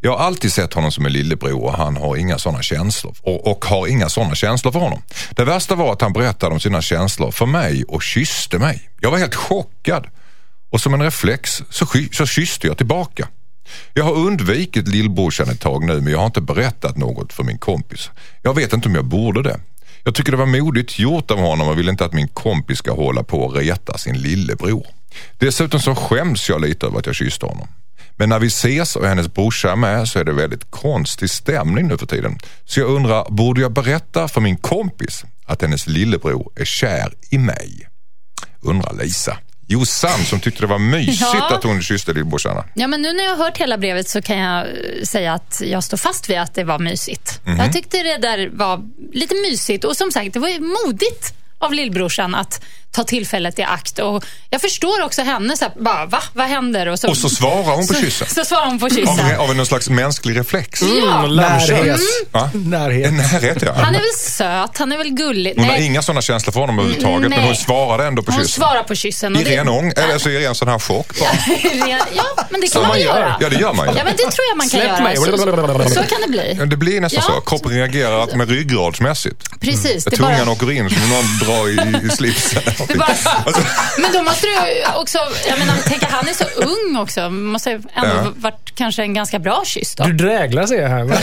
S2: Jag har alltid sett honom som en lillebror och han har inga sådana känslor och, och har inga sådana känslor för honom. Det värsta var att han berättade om sina känslor för mig och kysste mig. Jag var helt chockad och som en reflex så, så kysste jag tillbaka. Jag har undvikit lillbrorsan ett tag nu men jag har inte berättat något för min kompis. Jag vet inte om jag borde det. Jag tycker det var modigt gjort av honom och vill inte att min kompis ska hålla på och reta sin lillebror. Dessutom så skäms jag lite över att jag kysste honom. Men när vi ses och hennes brorsa är med så är det väldigt konstig stämning nu för tiden. Så jag undrar, borde jag berätta för min kompis att hennes lillebror är kär i mig? Undrar Lisa. Jossan som tyckte det var mysigt
S4: Ja.
S2: att hon kysste lillbrorsan.
S4: Ja, men nu när jag har hört hela brevet så kan jag eh, säga att jag står fast vid att det var mysigt. Jag tyckte det där var lite mysigt och som sagt, det var ju modigt av lillbrorsan att ta tillfället i akt. Och jag förstår också henne, så här, bara, va? Vad händer? Och så,
S2: Och så svarar hon på
S4: så,
S2: kyssen.
S4: Så svarar hon på
S2: Av,
S4: kyssen.
S2: av någon slags mänsklig reflex.
S4: Ja.
S5: Närhet. Närhet.
S2: Närhet ja.
S4: Han är väl söt, han är väl gullig.
S2: Hon har
S4: Nej,
S2: inga sådana känslor för honom överhuvudtaget, men
S4: nej.
S2: hon svarade ändå på
S4: hon
S2: kyssen.
S4: svarar på kyssen.
S2: I
S4: det-
S2: ren ång, eller så i ren sån här chock bara.
S4: ja, men det kan
S3: Som
S4: man,
S3: man gör.
S4: göra.
S2: Ja, det gör man ju.
S4: Ja, men det tror jag man kan
S3: Släpp
S4: göra.
S3: mig.
S4: Så, så kan det bli.
S2: Det blir nästan
S4: Ja.
S2: så. Kroppen reagerar med ryggradsmässigt.
S4: Precis. Det är
S2: Tungan
S4: bara...
S2: åker in som någon drar i, i slipsen.
S4: Det bara...
S2: Alltså,
S4: Men då måste du ju också, jag menar, tänk att han är så ung också. Måste ändå
S2: Ja.
S4: varit kanske en ganska bra kyss då.
S3: Du dräglar ser jag här.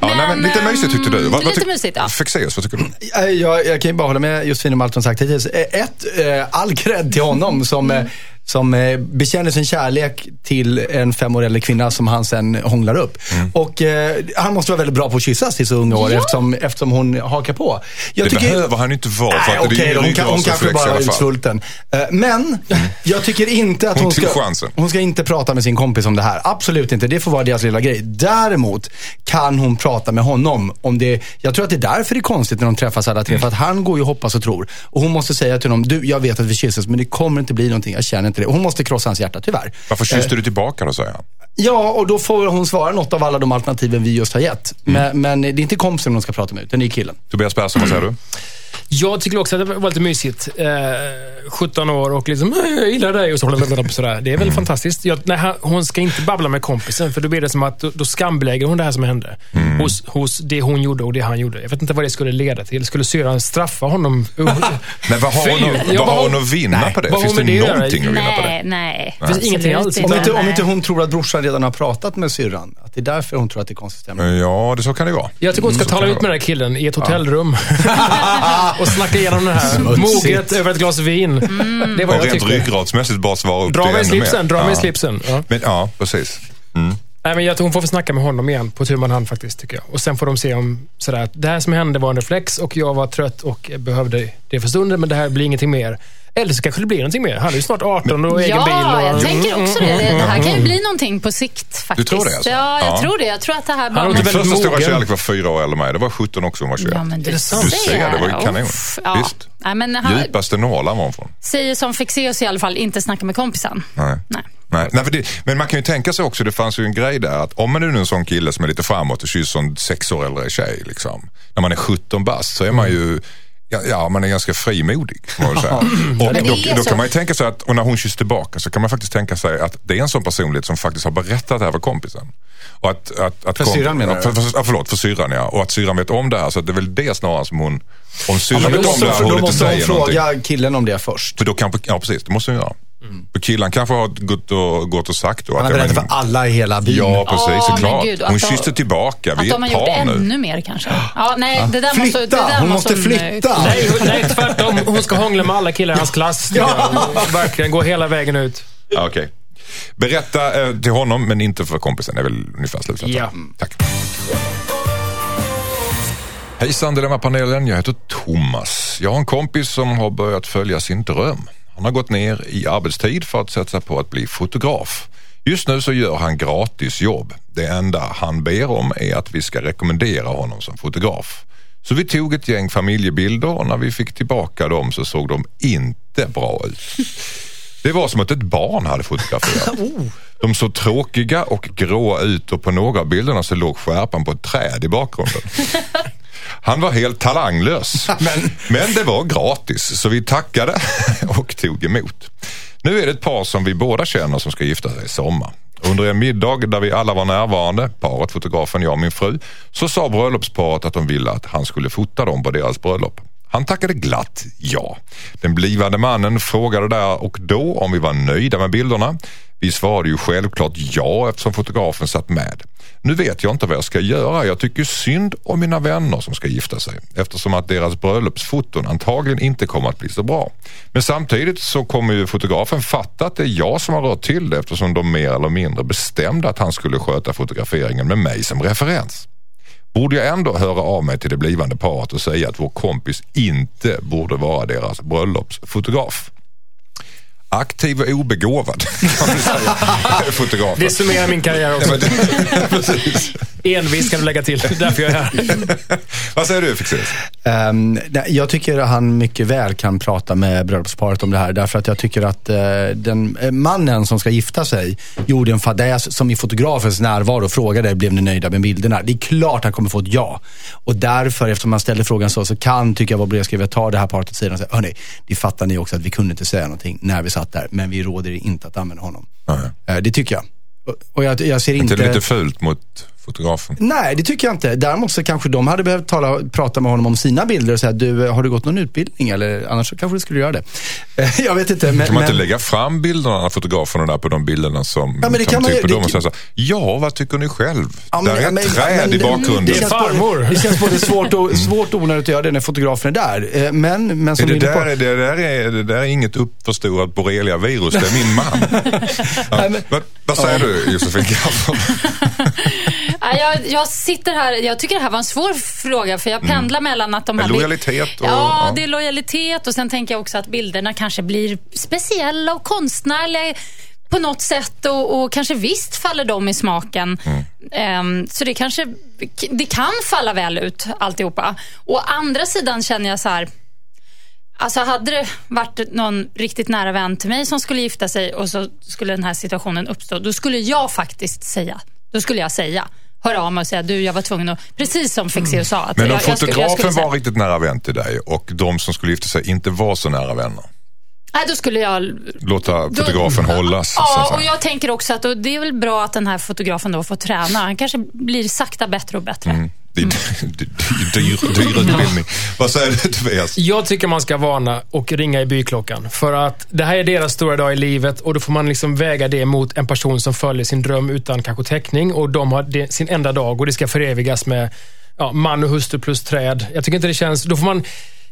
S2: ja, nej, men lite mysigt tyckte du. Vad,
S4: lite
S2: tyck-
S4: mysigt, ja.
S2: Fexeus, vad tycker du?
S5: Eh, Jag, jag kan ju bara hålla med Josefin om allt hon sagt hittills. Eh, Ett, eh, all cred till honom som, eh, som eh, bekänner sin kärlek till en fem år äldre kvinna som han sen hånglar upp. Och eh, han måste vara väldigt bra på att kyssas i så unga år
S4: Ja.
S5: eftersom, eftersom hon hakar på. Jag
S2: Det behöver han inte vara
S5: Nej, okej
S2: är
S5: då, hon, kan, hon kanske bara
S2: fall.
S5: utsvulten. Eh, Men jag tycker inte att
S2: Hon
S5: hon, ska,
S2: chansen.
S5: hon ska inte prata med sin kompis om det här. Absolut inte. Det får vara deras lilla grej. Däremot kan hon prata med honom om det. Jag tror att det är därför det är konstigt när de träffas alla tre. För att han går ju och hoppas och tror. Och hon måste säga till honom, du jag vet att vi kysses men det kommer inte bli någonting. Jag känner inte det. Hon måste krossa hans hjärta, tyvärr.
S2: Varför kysste du tillbaka då, säger han?
S5: Ja, och då får hon svara något av alla de alternativen vi just har gett.
S2: Mm.
S5: Men, men det är inte kompisen hon ska prata med, utan det är killen.
S2: Tobias Persson, vad säger du?
S3: Jag tycker också att det var lite mysigt. Eh, 17 år och liksom, "Eh, jag gillar dig och så, sådär. Det är väl fantastiskt. Jag, nej, hon ska inte babbla med kompisen, för då blir det som att då, då skambelägger hon det här som hände. Hos, hos det hon gjorde och det han gjorde. Jag vet inte vad det skulle leda till. Skulle syrran straffa honom?
S2: Men vad har hon, att- vad har hon att vinna
S3: Nej,
S2: på det? Finns det någonting att vinna på
S4: Nej,
S2: det?
S4: nej.
S3: Det finns ingenting alls.
S5: Om inte, om
S4: nej.
S5: inte hon tror att brorsan redan har pratat med syrran. Att det är därför hon tror att det är konstig stämning.
S2: Ja, det så kan det vara.
S3: Jag tycker hon ska
S2: Så
S3: tala ut med den här killen i ett hotellrum. och snacka igenom det här. Moget över ett glas vin.
S4: Mm.
S3: Det var
S2: Och
S3: jag
S2: rent ryggradsmässigt bara svara upp
S3: Dra
S2: det
S3: mig slipsen, dra mig i
S2: Ja.
S3: slipsen. Ja.
S2: Men, ja, precis. Mm.
S3: Nej, men jag tror hon får snacka med honom igen på tu man hand faktiskt, tycker jag. Och sen får de se om sådär, det här som hände var en reflex och jag var trött och behövde det för stunden, men det här blir ingenting mer. Eller så kanske det blir någonting mer. Han är ju snart 18 och egen
S4: Ja,
S3: bil. Och,
S4: jag tänker också det. Det här kan ju bli någonting på sikt faktiskt.
S2: tror det, alltså?
S4: Ja, jag
S2: Ja.
S4: tror det. Jag tror att det här bara...
S2: Min första stora kärlek var fyra år äldre mig. Det var 17 också hon var 21.
S4: Ja, men du?
S2: Du ser, det var ju kanon.
S4: Uff, ja.
S2: Visst.
S4: Nej, men han
S2: Djupaste Norrland var hon från.
S4: säger som Fexeus i alla fall, inte snacka med kompisen.
S2: Nej.
S4: Nej.
S2: Nej, nej, för det, men man kan ju tänka sig också, det fanns ju en grej där att om man nu är en sån kille som är lite framåt och kysser en sex år äldre tjej, liksom, när man är 17 bast så är man ju Ja, ja, man är ganska frimodig. man säga. Och då, då kan man ju tänka sig att, och när hon kysser tillbaka så kan man faktiskt tänka sig att det är en sån personlighet som faktiskt har berättat det här för kompisen. Och att, att, att
S5: För syrran menar
S2: ja,
S5: du?
S2: för, för, ja, Förlåt, för syrran ja. Och att syrran vet om det här. Så att det är väl det snarare som hon... Om syrran
S5: men
S2: vet
S5: då
S2: om det
S5: måste,
S2: här
S5: då
S2: hon inte
S5: måste hon
S2: säger någonting.
S5: fråga killen om det först.
S2: För då kan, ja precis, det måste hon göra. För killen kanske har gått och, gått och sagt då
S5: Han
S2: att...
S5: har
S2: ja,
S5: berättat för alla i hela byn.
S2: Ja, precis.
S4: Ja, men
S2: såklart.
S4: gud,
S2: Hon kysste tillbaka.
S4: Att
S2: Vi är
S4: de har
S2: ett par nu.
S4: ännu mer kanske. Ja, nej, det där
S5: Flytta!
S4: måste, det där
S5: Hon måste
S4: hon,
S5: flytta!
S3: Nej, nej, tvärtom. Hon ska hångla med alla killar i hans klass. jag. Verkligen, gå hela vägen ut.
S2: Ja, Okej. Berätta eh, till honom, men inte för kompisen. Det är väl ungefär slutsatsen.
S3: Ja.
S2: Mm, Tack. Hejsan Dilemmapanelen, jag heter Thomas. Jag har en kompis som har börjat följa sin dröm. Han har gått ner i arbetstid för att sätta på att bli fotograf. Just nu så gör han gratis jobb. Det enda han ber om är att vi ska rekommendera honom som fotograf. Så vi tog ett gäng familjebilder och när vi fick tillbaka dem så såg de inte bra ut. Det var som att ett barn hade fotograferat. De såg tråkiga och gråa ut och på några av bilderna så låg skärpan på ett träd i bakgrunden. Han var helt talanglös. Men, men det var gratis så vi tackade och tog emot. Nu är det ett par som vi båda känner som ska gifta sig i sommar. Under en middag där vi alla var närvarande, paret, fotografen, jag och min fru, så sa bröllopsparet att de ville att han skulle fota dem på deras bröllop. Han tackade glatt ja. Den blivande mannen frågade där och då om vi var nöjda med bilderna. Vi svarade ju självklart ja eftersom fotografen satt med. Nu vet jag inte vad jag ska göra. Jag tycker synd om mina vänner som ska gifta sig eftersom att deras bröllopsfoton antagligen inte kommer att bli så bra. Men samtidigt så kommer ju fotografen fatta att det är jag som har rört till det eftersom de mer eller mindre bestämde att han skulle sköta fotograferingen med mig som referens. Borde jag ändå höra av mig till det blivande paret och säga att vår kompis inte borde vara deras bröllopsfotograf? Aktiv och obegåvad. Kan man säga. Fotograf.
S3: Det summerar min karriär också. Envis kan du lägga till. Därför jag är här.
S2: Vad säger du Fixeris?
S5: Ehm, nej, jag tycker att han mycket väl kan prata med bröllopsparet om det här. Därför att jag tycker att eh, den eh, mannen som ska gifta sig gjorde en fadäs som i fotografens närvaro frågade, blev ni nöjda med bilderna? Det är klart han kommer få ett ja. Och därför, eftersom man ställer frågan så, så kan, tycker jag, vår brevskrivare ta det här paret åt sidan och säga, hörni, det fattar ni också att vi kunde inte säga någonting när vi satt där, men vi råder er inte att använda honom. Eh, det tycker jag. Och- jag, jag ser
S2: Inte
S5: inte...
S2: lite fult mot fotografen?
S5: Nej, det tycker jag inte. Däremot så kanske de hade behövt tala, prata med honom om sina bilder och säga, du, har du gått någon utbildning? Eller annars så kanske du skulle göra det. Eh, Jag vet inte. Men,
S2: Kan man inte
S5: men-
S2: lägga fram bilderna av fotograferna där på de bilderna som
S5: Ja, men det kan man
S2: typ på dem
S5: det-
S2: och säga så här, ja vad tycker ni själv?
S5: Ja,
S2: där
S5: men-
S2: är ett
S5: men-
S2: träd
S5: men-
S2: i bakgrunden.
S3: Det är
S5: känns
S3: farmor.
S5: Både, det känns både svårt och, svårt och onödigt att göra det när fotografen är där. Eh, Men, men som
S2: det,
S5: du är inne
S2: där,
S5: på-
S2: är- det, där är, det där är inget uppförstorat borrelia-virus, det är min man. Ja,
S5: Nej, men-
S2: vad, vad säger du Josefin Crafoord?
S4: Ja, jag, jag sitter här, jag tycker det här var en svår fråga för jag pendlar mellan att de här...
S2: lojalitet och-
S4: ja,
S2: ja.
S4: det är lojalitet och sen tänker jag också att bilderna kanske blir speciella och konstnärliga på något sätt och, och kanske visst faller dem i smaken. Ehm, så det kanske det kan falla väl ut alltihopa. Å andra sidan känner jag så här Alltså hade det varit någon riktigt nära vän till mig som skulle gifta sig och så skulle den här situationen uppstå, då skulle jag faktiskt säga, då skulle jag säga, höra av mig och säga, du jag var tvungen att, precis som Fexeus sa. Att
S2: Men om
S4: jag, jag skulle- jag
S2: fotografen
S4: skulle säga-
S2: var riktigt nära vän till dig och de som skulle gifta sig inte var så nära vänner.
S4: Nej, då skulle jag...
S2: Låta
S4: Då-
S2: fotografen hållas. så att
S4: Ja, och jag tänker också att då, det är väl bra att den här fotografen då får träna. Han kanske blir sakta bättre och bättre.
S2: Mm. Det är är dyr, dyr utbildning. Vad säger du Tobias?
S3: Jag tycker man ska varna och ringa i byklockan. För att det här är deras stora dag i livet och då får man liksom väga det mot en person som följer sin dröm utan kanske täckning och de har det, sin enda dag och det ska förevigas med ja, man och hustru plus träd. Jag tycker inte det känns... Då får man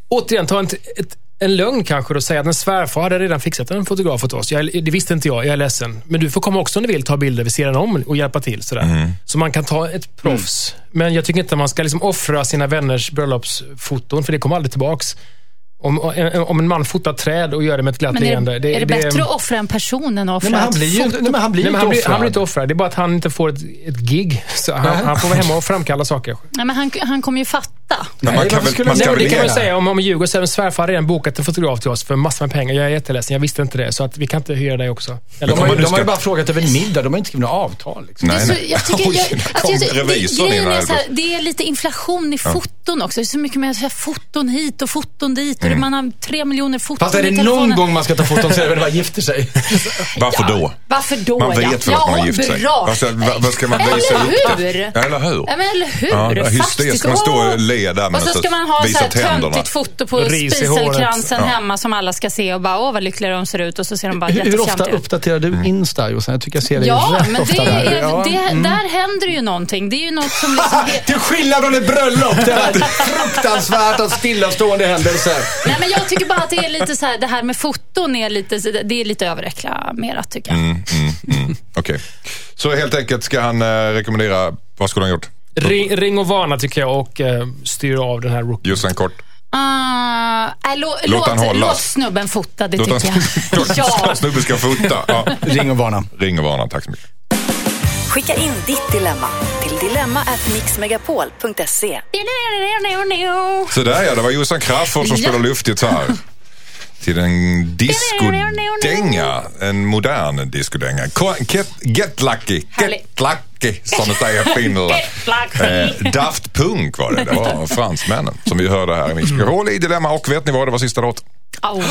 S3: återigen ta en, ett, en lögn kanske och säga att en svärfar hade redan fixat en fotograf åt oss. Jag, det visste inte jag, jag är ledsen. Men du får komma också om du vill ta bilder vid sidan om och hjälpa till. Sådär. Så man kan ta ett proffs. Men jag tycker inte att man ska liksom offra sina vänners bröllopsfoton, för det kommer aldrig tillbaks. Om, om en man fotar träd och gör det med ett glatt
S4: Men är
S3: leende.
S4: det, är det bättre att offra en person än att offra
S5: Nej, men han
S4: ett
S5: blir ju
S4: foto?
S5: nej, men han blir
S3: Nej, men
S5: inte
S3: han,
S5: offrad.
S3: han blir inte offrad. Det är bara att han inte får ett, ett gig. Så han, han får vara hemma och framkalla saker.
S4: Nej, men han, han kommer ju fatta.
S2: Men man kan väl, man
S3: Nej, det kan man säga. Om, om Djurgården så svärfar har redan bokat en fotograf till oss för massor med pengar. Jag är jätteledsen. Jag visste inte det. Så att vi kan inte hyra dig också. Eller,
S5: De har, de har ju bara frågat över en middag. De har inte skrivit några avtal. Liksom.
S4: Det är
S2: Nej,
S4: så,
S2: nej.
S4: jag tycker,
S2: Oj,
S4: jag,
S2: nu
S4: alltså,
S2: kom
S4: jag, det, grejen är så här, det är lite inflation i foton också. Det är så mycket med så här, foton hit och foton dit. Och man har tre miljoner foton
S5: Fast är det någon gång man ska ta foton så är det väl när man gifter sig.
S2: Varför då?
S4: Varför då?
S2: Man vet
S4: ja.
S2: väl att
S4: ja,
S2: man har gift sig?
S4: bra.
S2: Vad ska, vad- ska man
S4: Eller
S2: visa upp
S4: hur?
S2: det? Ja, eller hur?
S4: Ja, men eller hur?
S2: Ja. Ska man stå och
S4: Åh!
S2: le där med
S4: Och så ska man ha så här töntigt foto på spiselkransen
S2: Ja.
S4: hemma som alla ska se och bara, åh vad lyckliga de ser ut. Och så ser de bara
S5: Hur, hur ofta uppdaterar du Insta Jossan? Jag tycker jag ser dig
S4: Ja,
S5: rätt
S4: men
S5: ofta
S4: det
S5: där.
S4: är,
S5: Ja.
S4: det, där händer ju någonting. Det är ju något som liksom...
S5: Till skillnad från ett bröllop, fruktansvärt att stillastående händelser.
S4: Nej, men jag tycker bara att det är lite så här, det här med foton är lite, det är lite överreklamerat tycker jag.
S2: Mm, mm, mm. Okej. Så helt enkelt ska han eh, rekommendera, vad skulle han gjort?
S3: ring, ring och varna tycker jag och uh, styr av den här rookie.
S2: Just en kort.
S4: Uh, äh, lå,
S2: Låt
S4: låt,
S2: han hållas.
S4: låt snubben fota, det
S2: Låt han-
S4: tycker jag.
S2: Låt
S4: ja.
S2: snubben ska fota. Ja.
S5: Ring och varna.
S2: Ring och varna, tack så mycket.
S1: Skicka in ditt dilemma till dilemma@mixmegapol.se.
S2: Så där ja, det var Jossan Crafoord som
S4: Ja.
S2: spelar luftgitarr. Till en discodänga. En modern discodänga. Get, get lucky. Get lucky, som de säger i Finland. Eh, Daft Punk var det. Det var fransmännen som vi hörde här i Mix Megapol i Dilemma. Och vet ni vad, det var sista låt. Ja,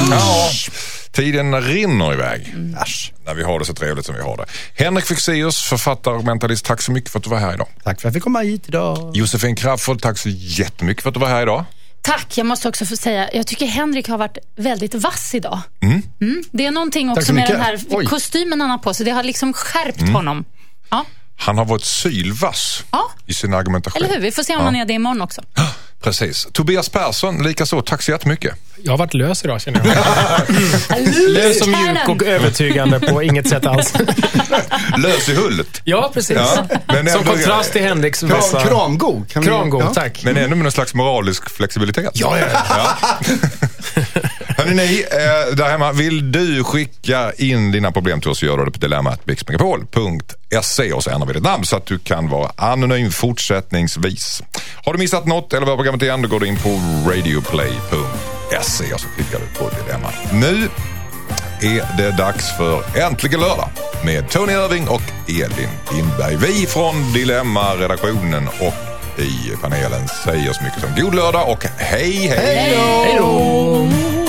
S2: tiden rinner iväg. Äsch, när vi har det så trevligt som vi har det. Henrik Fexeus, författare och mentalist, tack så mycket för att du var här idag.
S5: Tack för att jag fick komma hit idag.
S2: Josefin Crafoord, tack så jättemycket för att du var här idag.
S4: Tack, jag måste också få säga, jag tycker Henrik har varit väldigt vass idag. Mm. Det är någonting också
S5: så
S4: med den här
S5: Oj.
S4: kostymen han har på sig. Det har liksom skärpt honom. Ja,
S2: Han har varit sylvass
S4: Ja.
S2: i sin argumentation.
S4: eller hur? Vi får se om han är det imorgon också.
S2: Precis. Tobias Persson, likaså. Tack så jättemycket.
S3: Jag har varit lös idag känner jag. lös och mjuk och övertygande på inget sätt alls.
S2: Lös i hullet.
S3: ja, precis.
S2: Ja, men
S3: Som kontrast till Henriks
S5: Kram,
S3: vässa.
S5: kramgo. Kan vi-
S3: Kramgod,
S5: ja.
S3: tack.
S2: Men ändå med någon slags moralisk flexibilitet.
S3: Ja, ja,
S2: ja. Hörrni ni, eh, där hemma, vill du skicka in dina problem till oss så gör du det på dilemmatmixmegapol.se och så ändrar vi ditt namn så att du kan vara anonym fortsättningsvis. Har du missat något eller vad programmet igen, då går du in på radioplay.se och så klickar du på dilemma. Nu är det dags för Äntligen lördag med Tony Irving och Elin Lindberg. Vi från Dilemma-redaktionen och i panelen säger så mycket som god lördag och hej hej!
S5: Hej då!